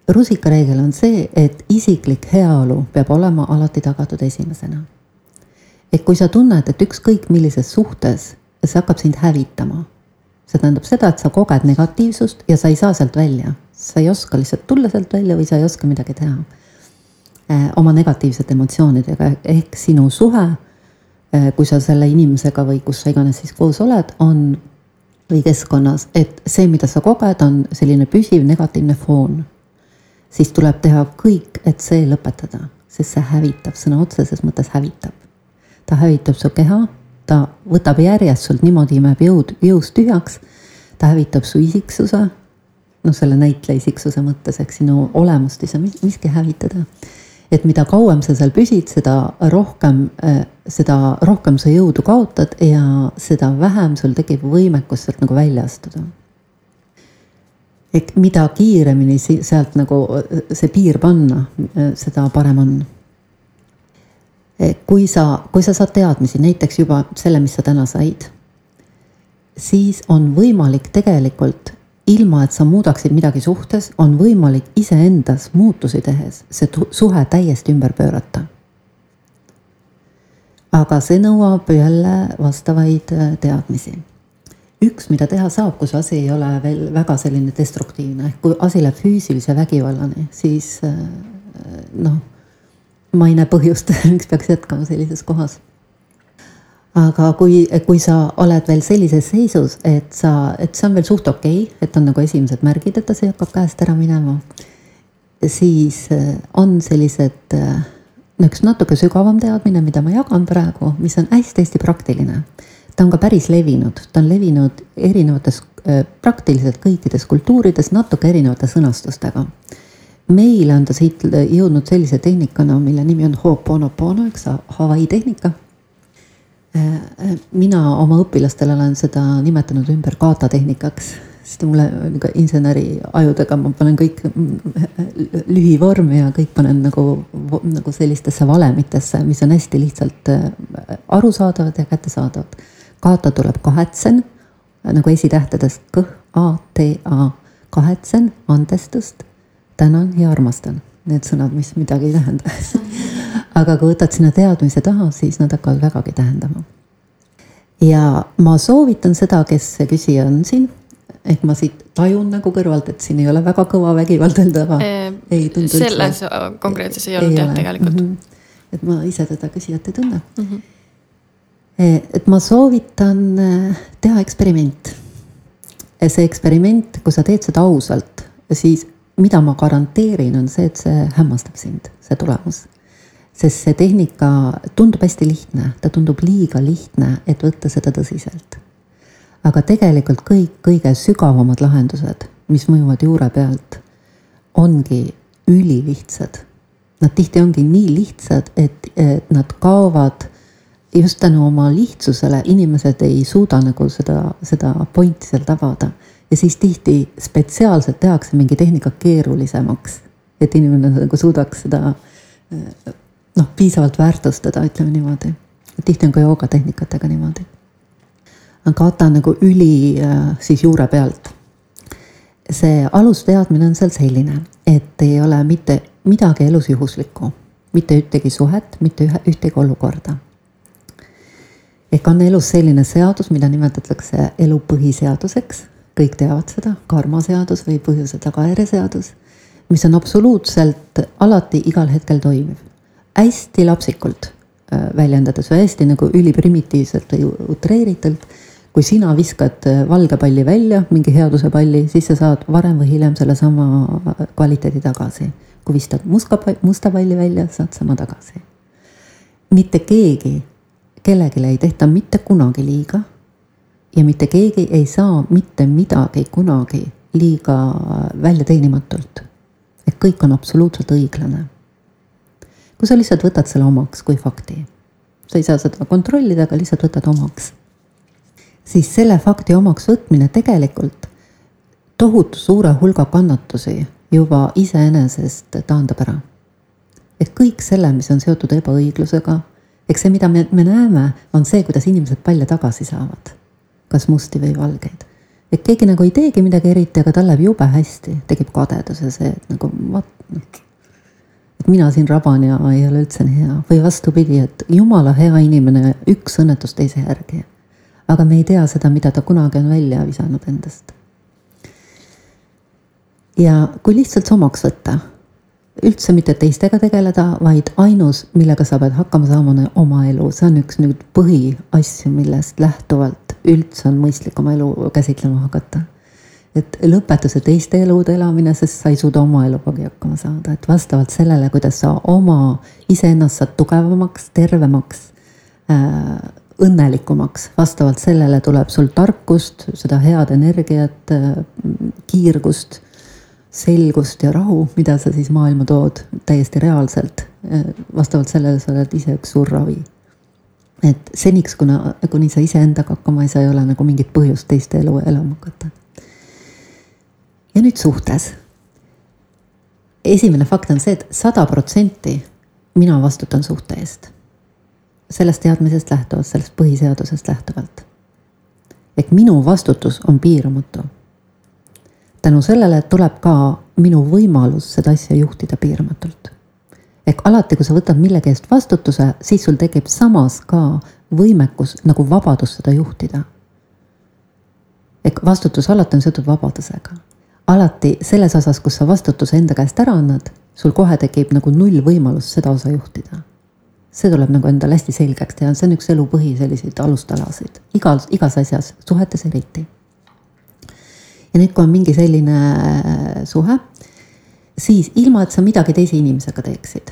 rusikareegel on see, et isiklik heaolu peab olema alati tagatud esimesena. et kui sa tunned, et ükskõik millises suhtes see hakkab sind hävitama, see tähendab seda, et sa koged negatiivsust ja sa ei saa sealt välja sa ei oska lihtsalt tulla sealt välja või sa ei oska midagi teha eh, oma negatiivsete emotsioonidega, ehk sinu suhe, eh, kui sa selle inimesega või kus sa iganes siis koos oled, on või keskkonnas, et see, mida sa koged, on selline püsiv negatiivne foon. siis tuleb teha kõik, et see lõpetada, sest see hävitab, sõna otseses mõttes hävitab. ta hävitab su keha, ta võtab järjest sult niimoodi, imeb jõud, jõust tühjaks. ta hävitab su isiksuse noh, selle näitleja isiksuse mõttes, ehk sinu olemust ei saa miski hävitada. et mida kauem sa seal püsid, seda rohkem, äh, seda rohkem sa jõudu kaotad ja seda vähem sul tekib võimekus sealt nagu välja astuda. ehk mida kiiremini sealt nagu äh, see piir panna, äh, seda parem on kui sa, kui sa saad teadmisi, näiteks juba selle, mis sa täna said, siis on võimalik tegelikult ilma et sa muudaksid midagi suhtes, on võimalik iseendas muutusi tehes see suhe täiesti ümber pöörata. aga see nõuab jälle vastavaid äh, teadmisi. üks, mida teha saab, kui see asi ei ole veel väga selline destruktiivne, ehk kui asi läheb füüsilise vägivallani, siis äh, noh, ma ei näe põhjust, [laughs] miks peaks jätkama sellises kohas aga kui, kui sa oled veel sellises seisus, et sa, et see on veel suht okei okay,, et on nagu esimesed märgid, et asi hakkab käest ära minema, siis äh, on sellised äh, üks natuke sügavam teadmine, mida ma jagan praegu, mis on hästi-hästi praktiline. ta on ka päris levinud, ta on levinud erinevates, äh, praktiliselt kõikides kultuurides natuke erinevate sõnastustega. meile on ta siit jõudnud sellise tehnikana, mille nimi on Ho'oponopono, üks Hawaii tehnika. Mina oma õpilastele olen seda nimetanud ümber kata tehnikaks sest mulle nagu inseneri ajudega ma panen kõik lühivormi ja kõik panen nagu, nagu sellistesse valemitesse, mis on hästi lihtsalt äh, arusaadavad ja kättesaadavad. kaata tuleb kahetsen nagu esitähtedest k, a, t, a, kahetsen andestust, tänan ja armastan. Need sõnad, mis midagi ei tähenda [laughs] aga kui võtad sinna teadmise taha, siis nad hakkavad vägagi tähendama. ja ma soovitan seda, kes see küsija on siin ehk ma siit tajun nagu kõrvalt, et siin ei ole väga kõva vägivaldav tava e,. selles üldse. konkreetses ei olnud jah, tegelikult mm. -hmm. et ma ise teda küsijat ei tunne mm. -hmm. et ma soovitan e, teha eksperiment. see eksperiment, kui sa teed seda ausalt, siis mida ma garanteerin, on see, et see hämmastab sind, see tulemus sest see tehnika tundub hästi lihtne, ta tundub liiga lihtne, et võtta seda tõsiselt aga tegelikult kõik kõige sügavamad lahendused, mis mõjuvad juure pealt, ongi ülilihtsad. Nad tihti ongi nii lihtsad, et, nad kaovad just tänu oma lihtsusele, inimesed ei suuda nagu seda, seda pointi seal tabada. ja siis tihti spetsiaalselt tehakse mingi tehnika keerulisemaks, et inimene nagu suudaks seda noh, piisavalt väärtustada, ütleme niimoodi. tihti on ka joogatehnikatega niimoodi kata nagu üli äh, siis juure pealt. see alusteadmine on seal selline, et ei ole mitte midagi elus juhuslikku, mitte ühtegi suhet, mitte ühe, ühtegi olukorda. ehk on elus selline seadus, mida nimetatakse elu põhiseaduseks, kõik teavad seda, karmaseadus või põhjuse tagajärje seadus, mis on absoluutselt alati igal hetkel toimiv. Hästi lapsikult äh, väljendades või hästi nagu üliprimitiivselt või utreeritult kui sina viskad äh, valge palli välja, mingi headuse palli, siis sa saad varem või hiljem sellesama äh, kvaliteedi tagasi. kui viskad musta, musta palli välja, saad sama tagasi. mitte keegi, kellelegi ei tehta mitte kunagi liiga. ja mitte keegi ei saa mitte midagi kunagi liiga väljateenimatult. et kõik on absoluutselt õiglane. Kui sa lihtsalt võtad selle omaks kui fakti, sa ei saa seda kontrollida, aga lihtsalt võtad omaks siis selle fakti omaks võtmine tegelikult tohutu suure hulga kannatusi juba iseenesest taandab ära. et kõik selle, mis on seotud ebaõiglusega, eks see, mida me, me näeme, on see, kuidas inimesed palle tagasi saavad. kas musti või valgeid. et keegi nagu ei teegi midagi eriti, aga tal läheb jube hästi, tekib kadedus ja see, et nagu vot noh. Mina siin raban ja ei ole üldse nii hea. või vastupidi, et jumala hea inimene, üks õnnetus teise järgi. Aga me ei tea seda, mida ta kunagi on välja visanud endast. ja kui lihtsalt omaks võtta, üldse mitte teistega tegeleda, vaid ainus, millega sa pead hakkama saama, on oma elu, see on üks nüüd põhiasju, millest lähtuvalt üldse on mõistlik oma elu käsitlema hakata et lõpeta see teiste elude elamine, sest sa ei suuda oma elugagi hakkama saada, et vastavalt sellele, kuidas sa oma iseennast saad tugevamaks, tervemaks äh,, õnnelikumaks, vastavalt sellele tuleb sul tarkust, seda head energiat, kiirgust, selgust ja rahu, mida sa siis maailma tood täiesti reaalselt. vastavalt sellele sa oled ise üks suur ravi. et seniks, kuna, kuni sa iseendaga hakkama ei saa, ei ole nagu mingit põhjust teiste elu elama hakata. Ja nüüd suhtes. esimene fakt on see et, et sada protsenti mina vastutan suhte eest sellest teadmisest lähtuvalt, sellest põhiseadusest lähtuvalt. ehk minu vastutus on piiramatu. tänu sellele tuleb ka minu võimalus seda asja juhtida piiramatult. ehk alati, kui sa võtad millegi eest vastutuse, siis sul tekib samas ka võimekus nagu vabadus seda juhtida. ehk vastutus alati on seotud vabadusega. Alati selles osas, kus sa vastutuse enda käest ära annad, sul kohe tekib nagu null võimalust seda osa juhtida. See tuleb nagu endale hästi selgeks teha, see on üks elu põhi selliseid alustalasid, igal, igas asjas, suhetes eriti. ja nüüd, kui on mingi selline äh, suhe, siis ilma, et sa midagi teise inimesega teeksid,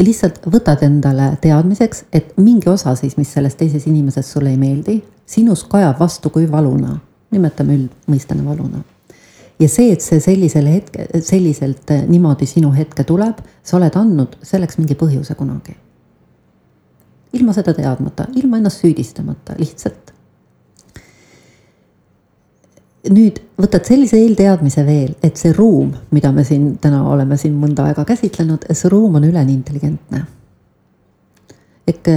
lihtsalt võtad endale teadmiseks, et mingi osa siis, mis sellest teises inimeses sulle ei meeldi, sinus kajab vastu kui valuna, nimetame üldmõistena valuna. Ja see, et see sellisel hetke, selliselt äh, niimoodi sinu hetke tuleb, sa oled andnud selleks mingi põhjuse kunagi. ilma seda teadmata, ilma ennast süüdistamata, lihtsalt. nüüd võtad sellise eelteadmise veel, et see ruum, mida me siin täna oleme siin mõnda aega käsitlenud, see ruum on üleni intelligentne. ehk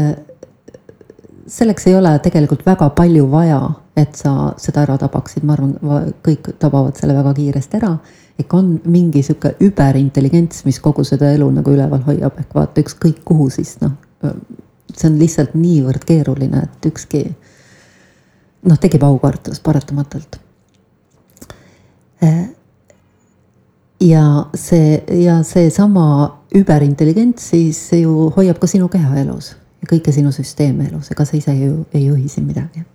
selleks ei ole tegelikult väga palju vaja et sa seda ära tabaksid, ma arvan, kõik tabavad selle väga kiiresti ära. ikka on mingi sihuke überintelligents, mis kogu seda elu nagu üleval hoiab, ehk vaata ükskõik kuhu siis noh. see on lihtsalt niivõrd keeruline, et ükski noh, tekib aukartus paratamatult. ja see ja seesama überintelligents siis ju hoiab ka sinu keha elus kõike sinu süsteemi elus, ega sa ise ju ei juhi siin midagi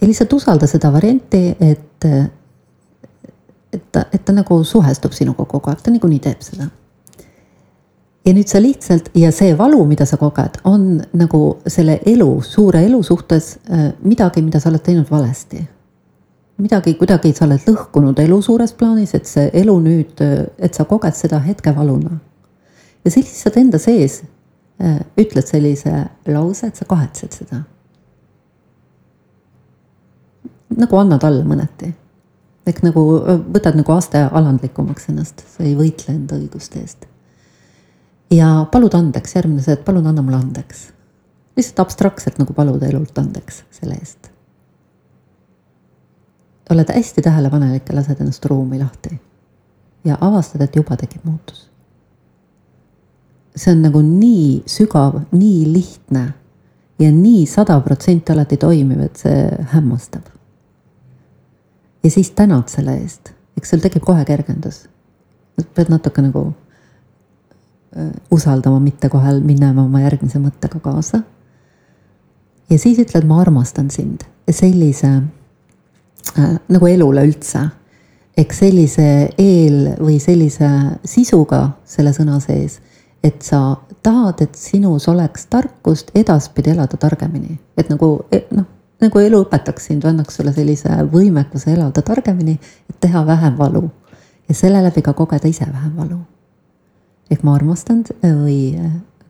ja lihtsalt usalda seda varianti, et, et ta, et ta nagu suhestub sinuga kogu aeg, ta niikuinii teeb seda. ja nüüd sa lihtsalt ja see valu, mida sa koged, on nagu selle elu, suure elu suhtes äh, midagi, mida sa oled teinud valesti. midagi kuidagi sa oled lõhkunud elu suures plaanis, et see elu nüüd, et sa koged seda hetkevaluna. ja siis lihtsalt enda sees äh, ütled sellise lause, et sa kahetsed seda nagu annad alla mõneti. ehk nagu võtad nagu aste alandlikumaks ennast, sa ei võitle enda õiguste eest. ja palud andeks, järgmine see, et palun anna mulle andeks. lihtsalt abstraktselt nagu paluda elult andeks selle eest. oled hästi tähelepanelik ja lased ennast ruumi lahti. ja avastad, et juba tekib muutus. See on nagu nii sügav, nii lihtne ja nii sada protsenti alati toimiv, et see hämmastab ja siis tänad selle eest, eks sul tekib kohe kergendus. pead natuke nagu äh, usaldama, mitte kohe minema oma järgmise mõttega kaasa. ja siis ütled, ma armastan sind sellise äh, nagu elule üldse. eks sellise eel või sellise sisuga selle sõna sees, et sa tahad, et sinus oleks tarkust edaspidi elada targemini, et nagu e, noh nagu elu õpetaks sind või annaks sulle sellise võimekuse elada targemini, et teha vähem valu ja selle läbi ka kogeda ise vähem valu. ehk ma armastan või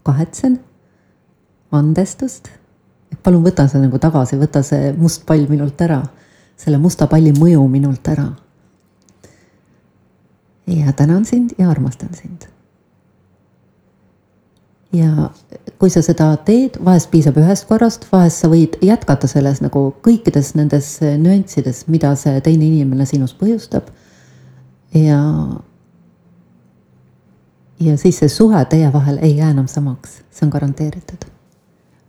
kahetsen andestust. palun võta see nagu tagasi, võta see must pall minult ära, selle musta palli mõju minult ära. ja tänan sind ja armastan sind ja kui sa seda teed, vahest piisab ühest korrast, vahest sa võid jätkata selles nagu kõikides nendes nüanssides, mida see teine inimene sinus põhjustab. ja, ja siis see suhe teie vahel ei jää enam samaks, see on garanteeritud.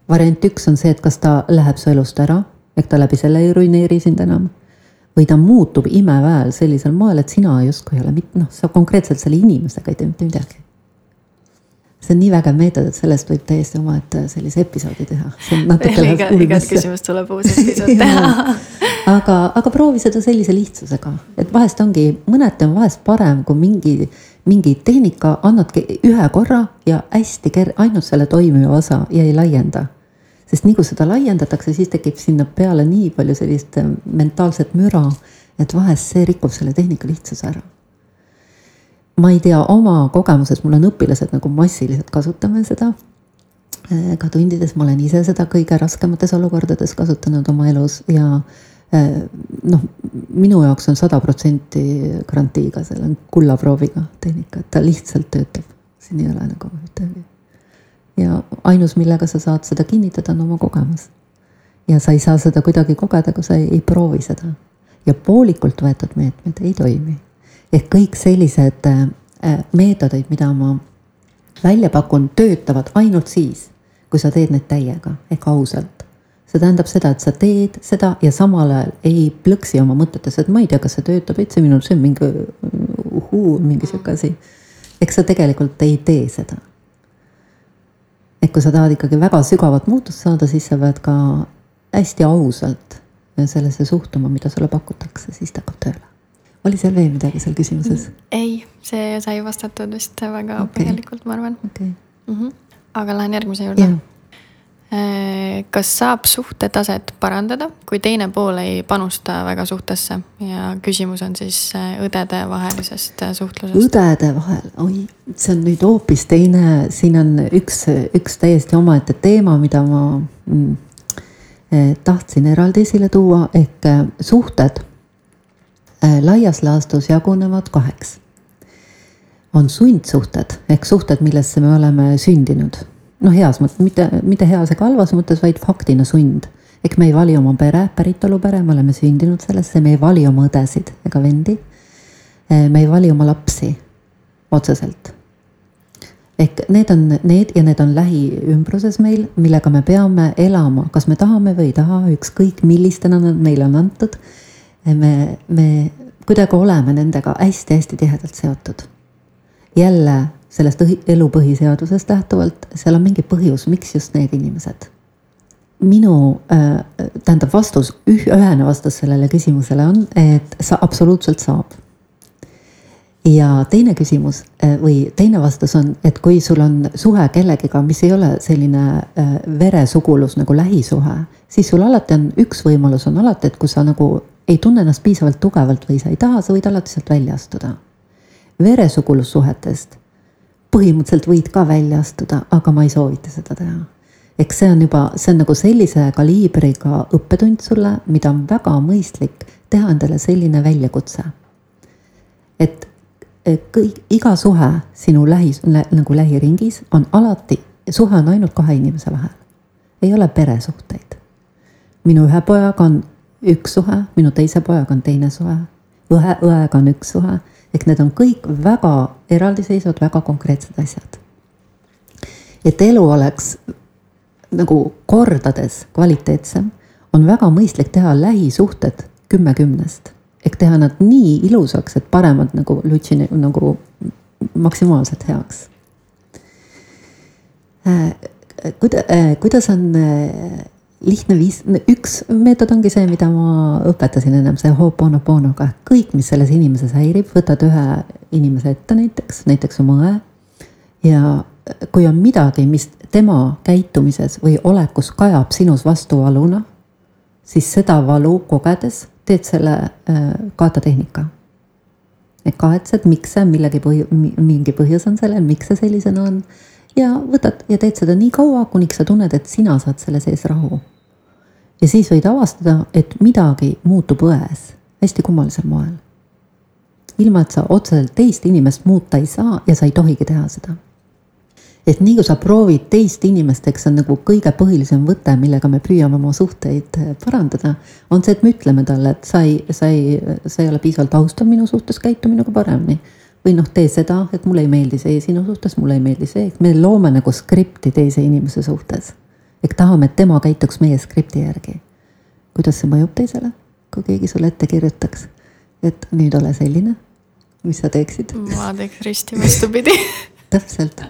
variant üks on see, et kas ta läheb su elust ära, ehk ta läbi selle ei ruineeri sind enam. või ta muutub imeväel sellisel moel, et sina justkui ei ole mitte, noh, sa konkreetselt selle inimesega ei tee mitte midagi see on nii vägev meetod, et sellest võib täiesti omaette sellise episoodi teha. iga, igat küsimust tuleb uus episood [laughs] teha aga, aga proovi seda sellise lihtsusega, et vahest ongi, mõneti on vahest parem, kui mingi, mingi tehnika annadki ühe korra ja hästi ker-, ainult selle toimiva osa ja ei laienda. sest nii kui seda laiendatakse, siis tekib sinna peale nii palju sellist mentaalset müra, et vahest see rikub selle tehnika lihtsuse ära ma ei tea oma kogemusest, mul on õpilased nagu massiliselt kasutame seda. Äh, ka tundides ma olen ise seda kõige raskemates olukordades kasutanud oma elus ja äh, noh, minu jaoks on sada protsenti garantiiga, selle on kullaprooviga tehnika, et ta lihtsalt töötab, siin ei ole nagu midagi. ja ainus, millega sa saad seda kinnitada, on oma kogemus. ja sa ei saa seda kuidagi kogeda, kui sa ei, ei proovi seda. ja poolikult võetud meetmed ei toimi ehk kõik sellised äh, meetodid, mida ma välja pakun, töötavad ainult siis, kui sa teed neid täiega ehk ausalt. see tähendab seda, et sa teed seda ja samal ajal ei plõksi oma mõtetes, et ma ei tea, kas see töötab, et see minu, see on mingi uhuu, mingi sihuke asi. eks sa tegelikult ei tee seda. et kui sa tahad ikkagi väga sügavat muutust saada, siis sa pead ka hästi ausalt sellesse suhtuma, mida sulle pakutakse, siis ta hakkab tööle oli seal veel midagi seal küsimuses? ei, see sai vastatud vist väga okay. põhjalikult, ma arvan okay.. Mm -hmm. aga lähen järgmise juurde. Äh, kas saab suhtetaset parandada, kui teine pool ei panusta väga suhtesse ja küsimus on siis äh, õdedevahelisest äh, suhtlusest? õdede vahel, oi, see on nüüd hoopis teine, siin on üks, üks täiesti omaette teema, mida ma mm, tahtsin eraldi esile tuua, ehk suhted laias laastus jagunevad kaheks. on sundsuhted ehk suhted, millesse me oleme sündinud noh, heas mõttes, mitte, mitte heas ega halvas mõttes, vaid faktina sund. ehk me ei vali oma pere, päritolupere, me oleme sündinud sellesse, me ei vali oma õdesid ega vendi. Eh, me ei vali oma lapsi otseselt. ehk need on need ja need on lähiümbruses meil, millega me peame elama, kas me tahame või ei taha, ükskõik millistena nad meile on antud. Me, me kuidagi oleme nendega hästi-hästi tihedalt seotud. jälle sellest elu põhiseadusest lähtuvalt, seal on mingi põhjus, miks just need inimesed. minu äh,, tähendab vastus, ühene vastus sellele küsimusele on, et sa absoluutselt saab. ja teine küsimus äh, või teine vastus on, et kui sul on suhe kellegiga, mis ei ole selline äh, veresugulus nagu lähisuhe, siis sul alati on üks võimalus on alati, et kui sa nagu ei tunne ennast piisavalt tugevalt või sa ei taha, sa võid alati sealt välja astuda veresugulussuhetest põhimõtteliselt võid ka välja astuda, aga ma ei soovita seda teha. eks see on juba, see on nagu sellise kaliibriga õppetund sulle, mida on väga mõistlik teha endale selline väljakutse. et kõik, iga suhe sinu lähi, nagu lähiringis on alati, suhe on ainult kahe inimese vahel. ei ole peresuhteid. minu ühe pojaga on üks suhe, minu teise pojaga on teine suhe, õe, õega on üks suhe ehk need on kõik väga eraldiseisvad, väga konkreetsed asjad. et elu oleks nagu kordades kvaliteetsem, on väga mõistlik teha lähisuhted kümme kümnest ehk teha nad nii ilusaks, et paremad nagu lutsi nagu maksimaalselt heaks äh,. kuida- äh,, kuidas on äh, lihtne viis, üks meetod ongi see, mida ma õpetasin ennem, see Ho'oponoponoga, kõik, mis selles inimeses häirib, võtad ühe inimese ette näiteks, näiteks oma õe. ja kui on midagi, mis tema käitumises või olekus kajab sinus vastuvaluna, siis seda valu kogedes teed selle äh, kaatatehnika. et kahetsed, miks see millegi põhi, mingi põhjus on sellel, miks see sellisena on ja võtad ja teed seda nii kaua, kuniks sa tunned, et sina saad selle sees rahu. ja siis võid avastada, et midagi muutub ões hästi kummalisel moel. ilma, et sa otseselt teist inimest muuta ei saa ja sa ei tohigi teha seda. et nii kui sa proovid teist inimest, eks see on nagu kõige põhilisem võte, millega me püüame oma suhteid eh, parandada, on see, et me ütleme talle, et sa ei, sa ei, sa ei ole piisavalt austav minu suhtes, käitu minuga paremini või noh, tee seda, et mulle ei meeldi see sinu suhtes, mulle ei meeldi see, me loome nagu skripti teise inimese suhtes. ehk tahame, et tema käituks meie skripti järgi. kuidas see mõjub teisele, kui keegi sulle ette kirjutaks, et nüüd ole selline, mis sa teeksid? ma teeks risti vastupidi [laughs] täpselt,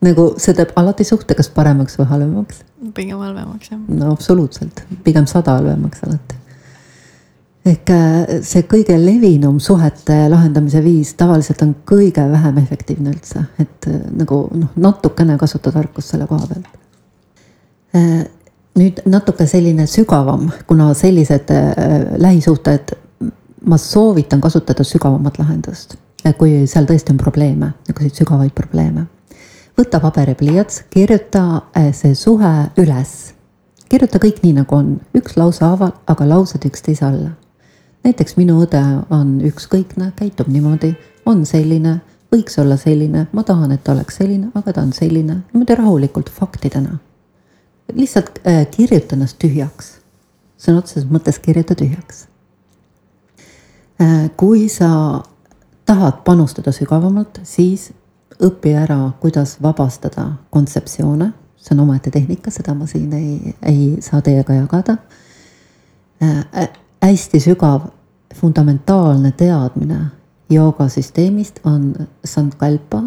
nagu see teeb alati suhte kas paremaks või halvemaks? pigem halvemaks jah. no absoluutselt, pigem sada halvemaks alati ehk äh, see kõige levinum suhete lahendamise viis tavaliselt on kõige vähem efektiivne üldse, et äh, nagu noh, natukene kasuta tarkust selle koha pealt. Äh, nüüd natuke selline sügavam, kuna sellised lähisuhted, ma soovitan kasutada sügavamat lahendust, kui seal tõesti on probleeme, niisuguseid sügavaid probleeme. võta paber ja pliiats, kirjuta see suhe üles kirjuta kõik nii, nagu on, üks lause haaval, aga laused üksteise alla näiteks minu õde on ükskõikne, käitub niimoodi, on selline, võiks olla selline, ma tahan, et ta oleks selline, aga ta on selline, niimoodi rahulikult faktidena. lihtsalt äh, kirjuta ennast tühjaks, sõna otseses mõttes kirjuta tühjaks äh,. kui sa tahad panustada sügavamalt, siis õpi ära, kuidas vabastada kontseptsioone, see on omaette tehnika, seda ma siin ei, ei saa teiega jagada äh hästi sügav fundamentaalne teadmine joogasüsteemist on sankalpa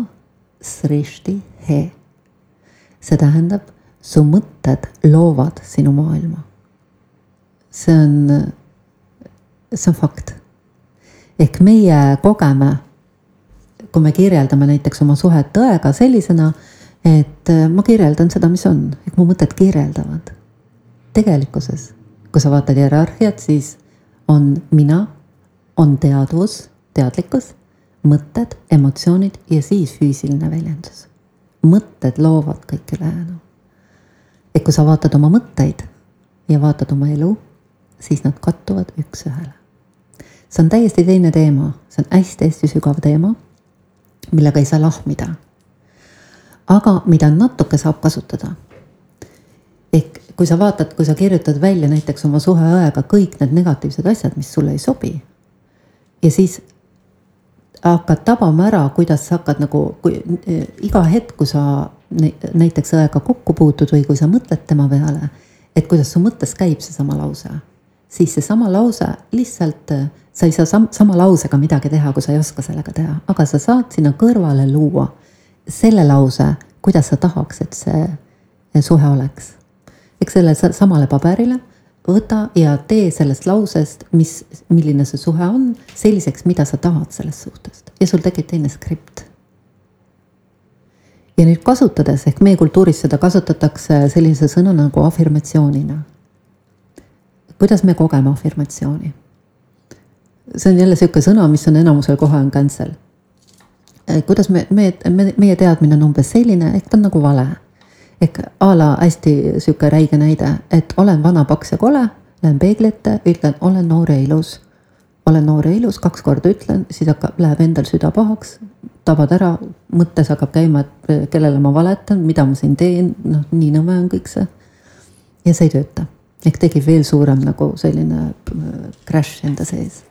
srishti he. see tähendab, su mõtted loovad sinu maailma. see on, see on fakt. ehk meie kogeme, kui me kirjeldame näiteks oma suhet tõega sellisena, et äh, ma kirjeldan seda, mis on, et mu mõtted kirjeldavad. tegelikkuses, kui sa vaatad hierarhiat, siis on mina, on teadvus, teadlikkus, mõtted, emotsioonid ja siis füüsiline väljendus. mõtted loovad kõik ülejäänu. et kui sa vaatad oma mõtteid ja vaatad oma elu, siis nad kattuvad üks-ühele. see on täiesti teine teema, see on hästi-hästi sügav teema, millega ei saa lahmida aga mida natuke saab kasutada. ehk kui sa vaatad, kui sa kirjutad välja näiteks oma suhe õega kõik need negatiivsed asjad, mis sulle ei sobi. Ja siis hakkad tabama ära, kuidas sa hakkad nagu, kui eh, iga hetk, kui sa näiteks õega kokku puutud või kui sa mõtled tema peale, et kuidas su mõttes käib seesama lause, siis seesama lause lihtsalt, eh, sa ei saa sam sama lausega midagi teha, kui sa ei oska sellega teha, aga sa saad sinna kõrvale luua selle lause, kuidas sa tahaks, et see suhe oleks. eks selle samale paberile võta ja tee sellest lausest, mis, milline see suhe on, selliseks, mida sa tahad sellest suhtest ja sul tekib teine skript. ja nüüd kasutades, ehk meie kultuuris seda kasutatakse sellise sõna nagu afirmatsioonina. kuidas me kogeme afirmatsiooni? see on jälle sihuke sõna, mis on enamusel kohe on cancel kuidas me, me, me, meie teadmine on umbes selline, ehk ta on nagu vale. Ehk a la hästi sihuke räige näide, et olen vana, paks ja kole, lähen peegli ette, ütlen, olen noor ja ilus. olen noor ja ilus, kaks korda ütlen, siis hakkab, läheb endal süda pahaks, tabad ära, mõttes hakkab käima, et eh, kellele ma valetan, mida ma siin teen, noh, nii nõme on kõik see. ja see ei tööta, ehk tekib veel suurem nagu selline eh, crash enda sees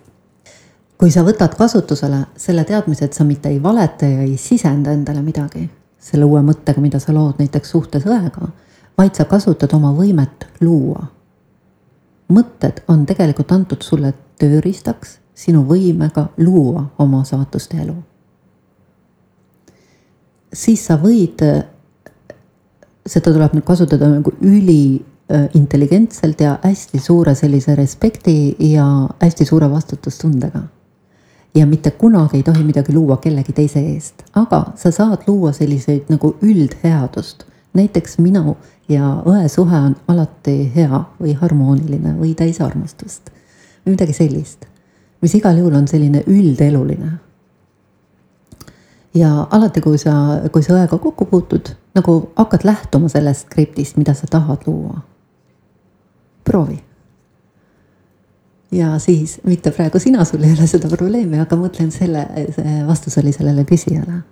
kui sa võtad kasutusele selle teadmise, et sa mitte ei valeta ja ei sisenda endale midagi selle uue mõttega, mida sa lood näiteks suhtes õega, vaid sa kasutad oma võimet luua. mõtted on tegelikult antud sulle tööriistaks sinu võimega luua oma saatust ja elu. siis sa võid, seda tuleb nüüd kasutada nagu üli intelligentselt ja hästi suure sellise respekti ja hästi suure vastutustundega ja mitte kunagi ei tohi midagi luua kellegi teise eest, aga sa saad luua selliseid nagu üldheadust. näiteks minu ja õe suhe on alati hea või harmooniline või täis armastust või midagi sellist, mis igal juhul on selline üldeluline. ja alati, kui sa, kui sa õega kokku puutud, nagu hakkad lähtuma sellest skriptist, mida sa tahad luua. proovi ja siis mitte praegu sina, sul ei ole seda probleemi, aga mõtlen selle, see vastus oli sellele küsijale.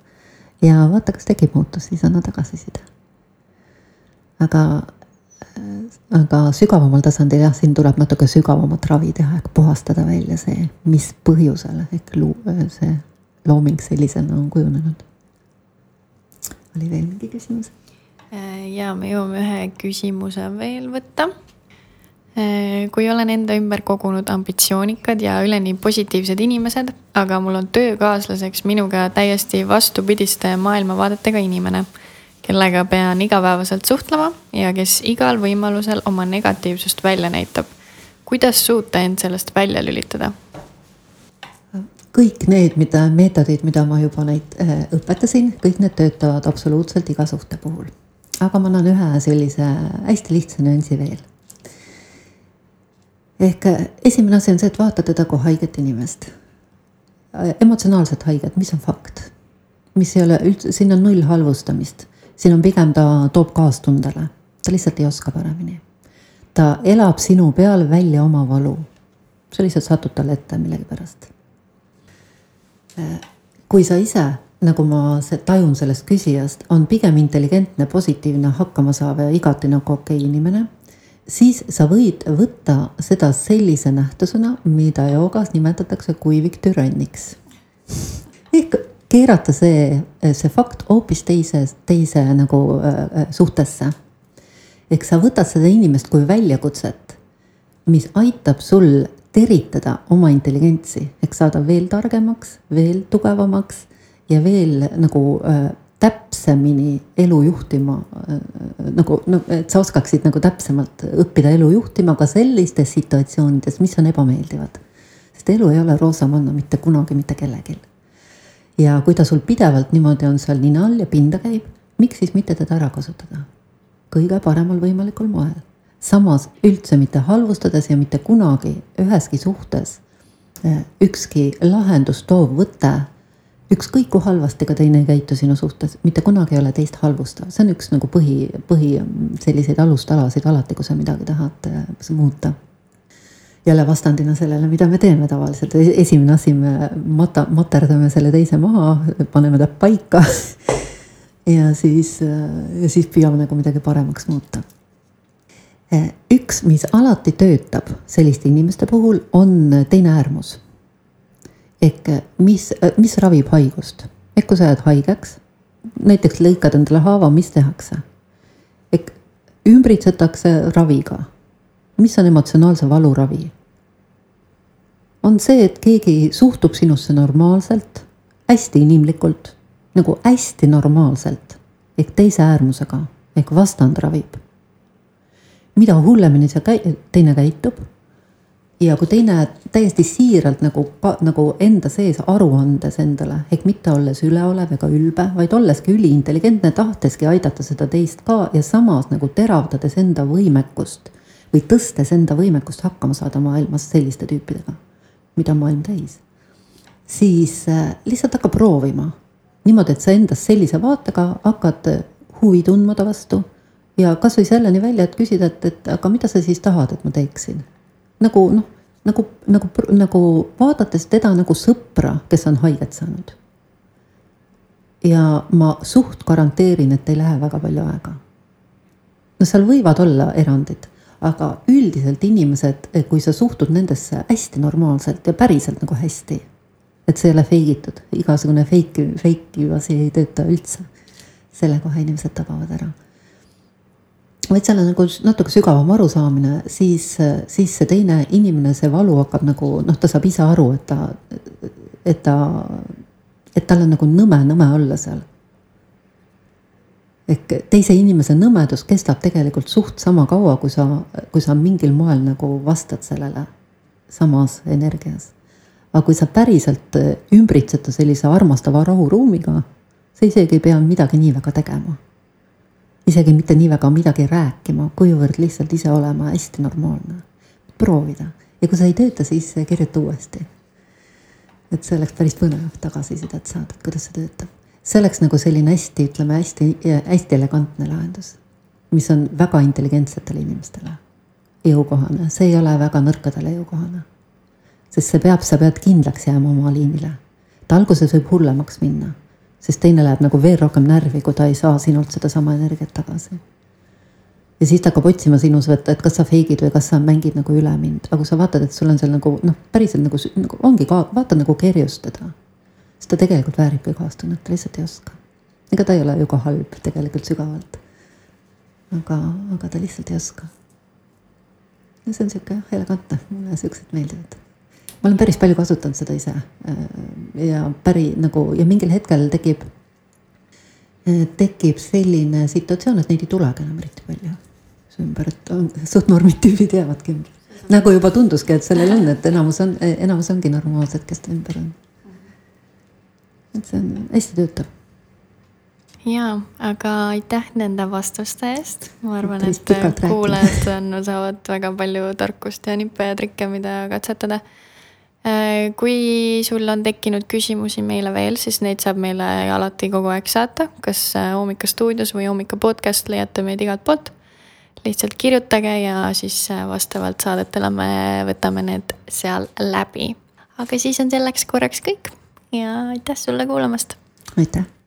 ja vaata, kas tekib muutus, siis anna tagasiside. aga, aga sügavamal tasandil jah, siin tuleb natuke sügavamat ravi teha, ehk puhastada välja see, mis põhjusel ehk see looming sellisena on kujunenud. oli veel mingi küsimus? ja me jõuame ühe küsimuse veel võtta Äh, kui olen enda ümber kogunud ambitsioonikad ja üleni positiivsed inimesed, aga mul on töökaaslaseks minuga täiesti vastupidiste maailmavaadetega inimene, kellega pean igapäevaselt suhtlema ja kes igal võimalusel oma negatiivsust välja näitab. kuidas suuta end sellest välja lülitada? kõik need, mida meetodid, mida ma juba neid äh, õpetasin, kõik need töötavad absoluutselt iga suhte puhul. aga ma annan ühe sellise hästi lihtsa nüansi veel ehk äh, esimene asi on see, et vaata teda kui haiget inimest. Äh, emotsionaalselt haiget, mis on fakt. mis ei ole üldse, siin on null halvustamist, siin on pigem ta toob kaastundele, ta lihtsalt ei oska paremini. ta elab sinu peal välja oma valu. sa lihtsalt satud talle ette millegipärast. Äh, kui sa ise nagu ma tajun sellest küsijast, on pigem intelligentne, positiivne, hakkama saav ja igati nagu okei okay inimene siis sa võid võtta seda sellise nähtusena, mida joogas nimetatakse kuiviktüranniks. ehk keerata see, see fakt hoopis teise, teise nagu äh, suhtesse. ehk sa võtad seda inimest kui väljakutset, mis aitab sul teritada oma intelligentsi ehk saada veel targemaks, veel tugevamaks ja veel nagu äh, täpsemini elu juhtima äh, nagu, no et sa oskaksid nagu täpsemalt õppida elu juhtima ka sellistes situatsioonides, mis on ebameeldivad. sest elu ei ole roosamanna mitte kunagi mitte kellelgi. ja kui ta sul pidevalt niimoodi on seal nina all ja pinda käib, miks siis mitte teda ära kasutada? kõige paremal võimalikul moel. samas üldse mitte halvustades ja mitte kunagi üheski suhtes eh, ükski lahendust toov võte ükskõik kui halvasti ka teine ei käitu sinu suhtes, mitte kunagi ei ole teist halvustav, see on üks nagu põhi, põhi selliseid alustalasid alati, kui sa midagi tahad äh, muuta. jälle vastandina sellele, mida me teeme tavaliselt, esimene asi, me mata-, materdame selle teise maha, paneme ta paika [laughs] ja siis, äh, ja siis püüame nagu midagi paremaks muuta. Äh, üks, mis alati töötab selliste inimeste puhul, on teine äärmus ehk mis, mis ravib haigust, ehk kui sa jääd haigeks, näiteks lõikad endale haava, mis tehakse? ehk ümbritsetakse raviga. mis on emotsionaalse valu ravi? on see, et keegi suhtub sinusse normaalselt, hästi inimlikult, nagu hästi normaalselt ehk teise äärmusega ehk vastand ravib. mida hullemini see käi-, teine käitub ja kui teine täiesti siiralt nagu, nagu enda sees aru andes endale, ehk mitte olles üleolev ega ülbe, vaid olleski üliintelligentne, tahteski aidata seda teist ka ja samas nagu teravdades enda võimekust või tõstes enda võimekust hakkama saada maailmas selliste tüüpidega, mida on maailm täis. siis äh, lihtsalt hakka proovima niimoodi, et sa endas sellise vaatega hakkad huvi tundma ta vastu ja kasvõi selleni välja, et küsida, et, et aga mida sa siis tahad, et ma teeksin nagu noh, nagu, nagu, nagu vaadates teda nagu sõpra, kes on haiget saanud. ja ma suht garanteerin, et ei lähe väga palju aega. no seal võivad olla erandid, aga üldiselt inimesed, kui sa suhtud nendesse hästi normaalselt ja päriselt nagu hästi, et see ei ole fake itud, igasugune fake, fake asi ei tööta üldse. selle kohe inimesed tabavad ära vaid seal on nagu natuke sügavam arusaamine, siis, siis see teine inimene, see valu hakkab nagu noh, ta saab ise aru, et ta, et ta, et tal on nagu nõme-nõme olla seal. ehk teise inimese nõmedus kestab tegelikult suht sama kaua, kui sa, kui sa mingil moel nagu vastad sellele samas energias. aga kui sa päriselt ümbritsed ta sellise armastava rahuruumiga, sa isegi ei pea midagi nii väga tegema isegi mitte nii väga midagi rääkima, kuivõrd lihtsalt ise olema hästi normaalne. proovida ja kui see ei tööta, siis kirjuta uuesti. et see oleks päris põnev tagasisidet saada, et kuidas see töötab. see oleks nagu selline hästi, ütleme hästi, hästi elegantne lahendus, mis on väga intelligentsetele inimestele jõukohane, see ei ole väga nõrkadele jõukohane. sest see peab, sa pead kindlaks jääma oma liinile. ta alguses võib hullemaks minna sest teine läheb nagu veel rohkem närvi, kui ta ei saa sinult sedasama energiat tagasi. ja siis ta hakkab otsima sinus, et, et kas sa fake'id või kas sa mängid nagu üle mind, aga kui sa vaatad, et sul on seal nagu noh, päriselt nagu, nagu ongi ka, vaata nagu kerjust teda. sest ta tegelikult vääribki kaastunnet, ta lihtsalt ei oska. ega ta ei ole ju ka halb tegelikult sügavalt. aga, aga ta lihtsalt ei oska. ja see on sihuke elegantne, mulle siuksed meeldivad ma olen päris palju kasutanud seda ise äh, ja päri nagu ja mingil hetkel tekib, äh, tekib selline situatsioon, et neid ei tulegi enam eriti palju su ümber, et suht normid tüübid jäävadki ümber. nagu juba tunduski, et sellel on, et enamus on, enamus ongi normaalsed, kes ta ümber on. et see on hästi töötav jaa, aga aitäh nende vastuste eest. ma arvan, et kuulajad on, saavad väga palju tarkust ja nippe ja trikke, mida katsetada kui sul on tekkinud küsimusi meile veel, siis neid saab meile alati kogu aeg saata, kas äh, Hommika stuudios või Hommika podcast leiate meid igalt poolt. lihtsalt kirjutage ja siis äh, vastavalt saadetele me võtame need seal läbi. aga siis on selleks korraks kõik ja aitäh sulle kuulamast. aitäh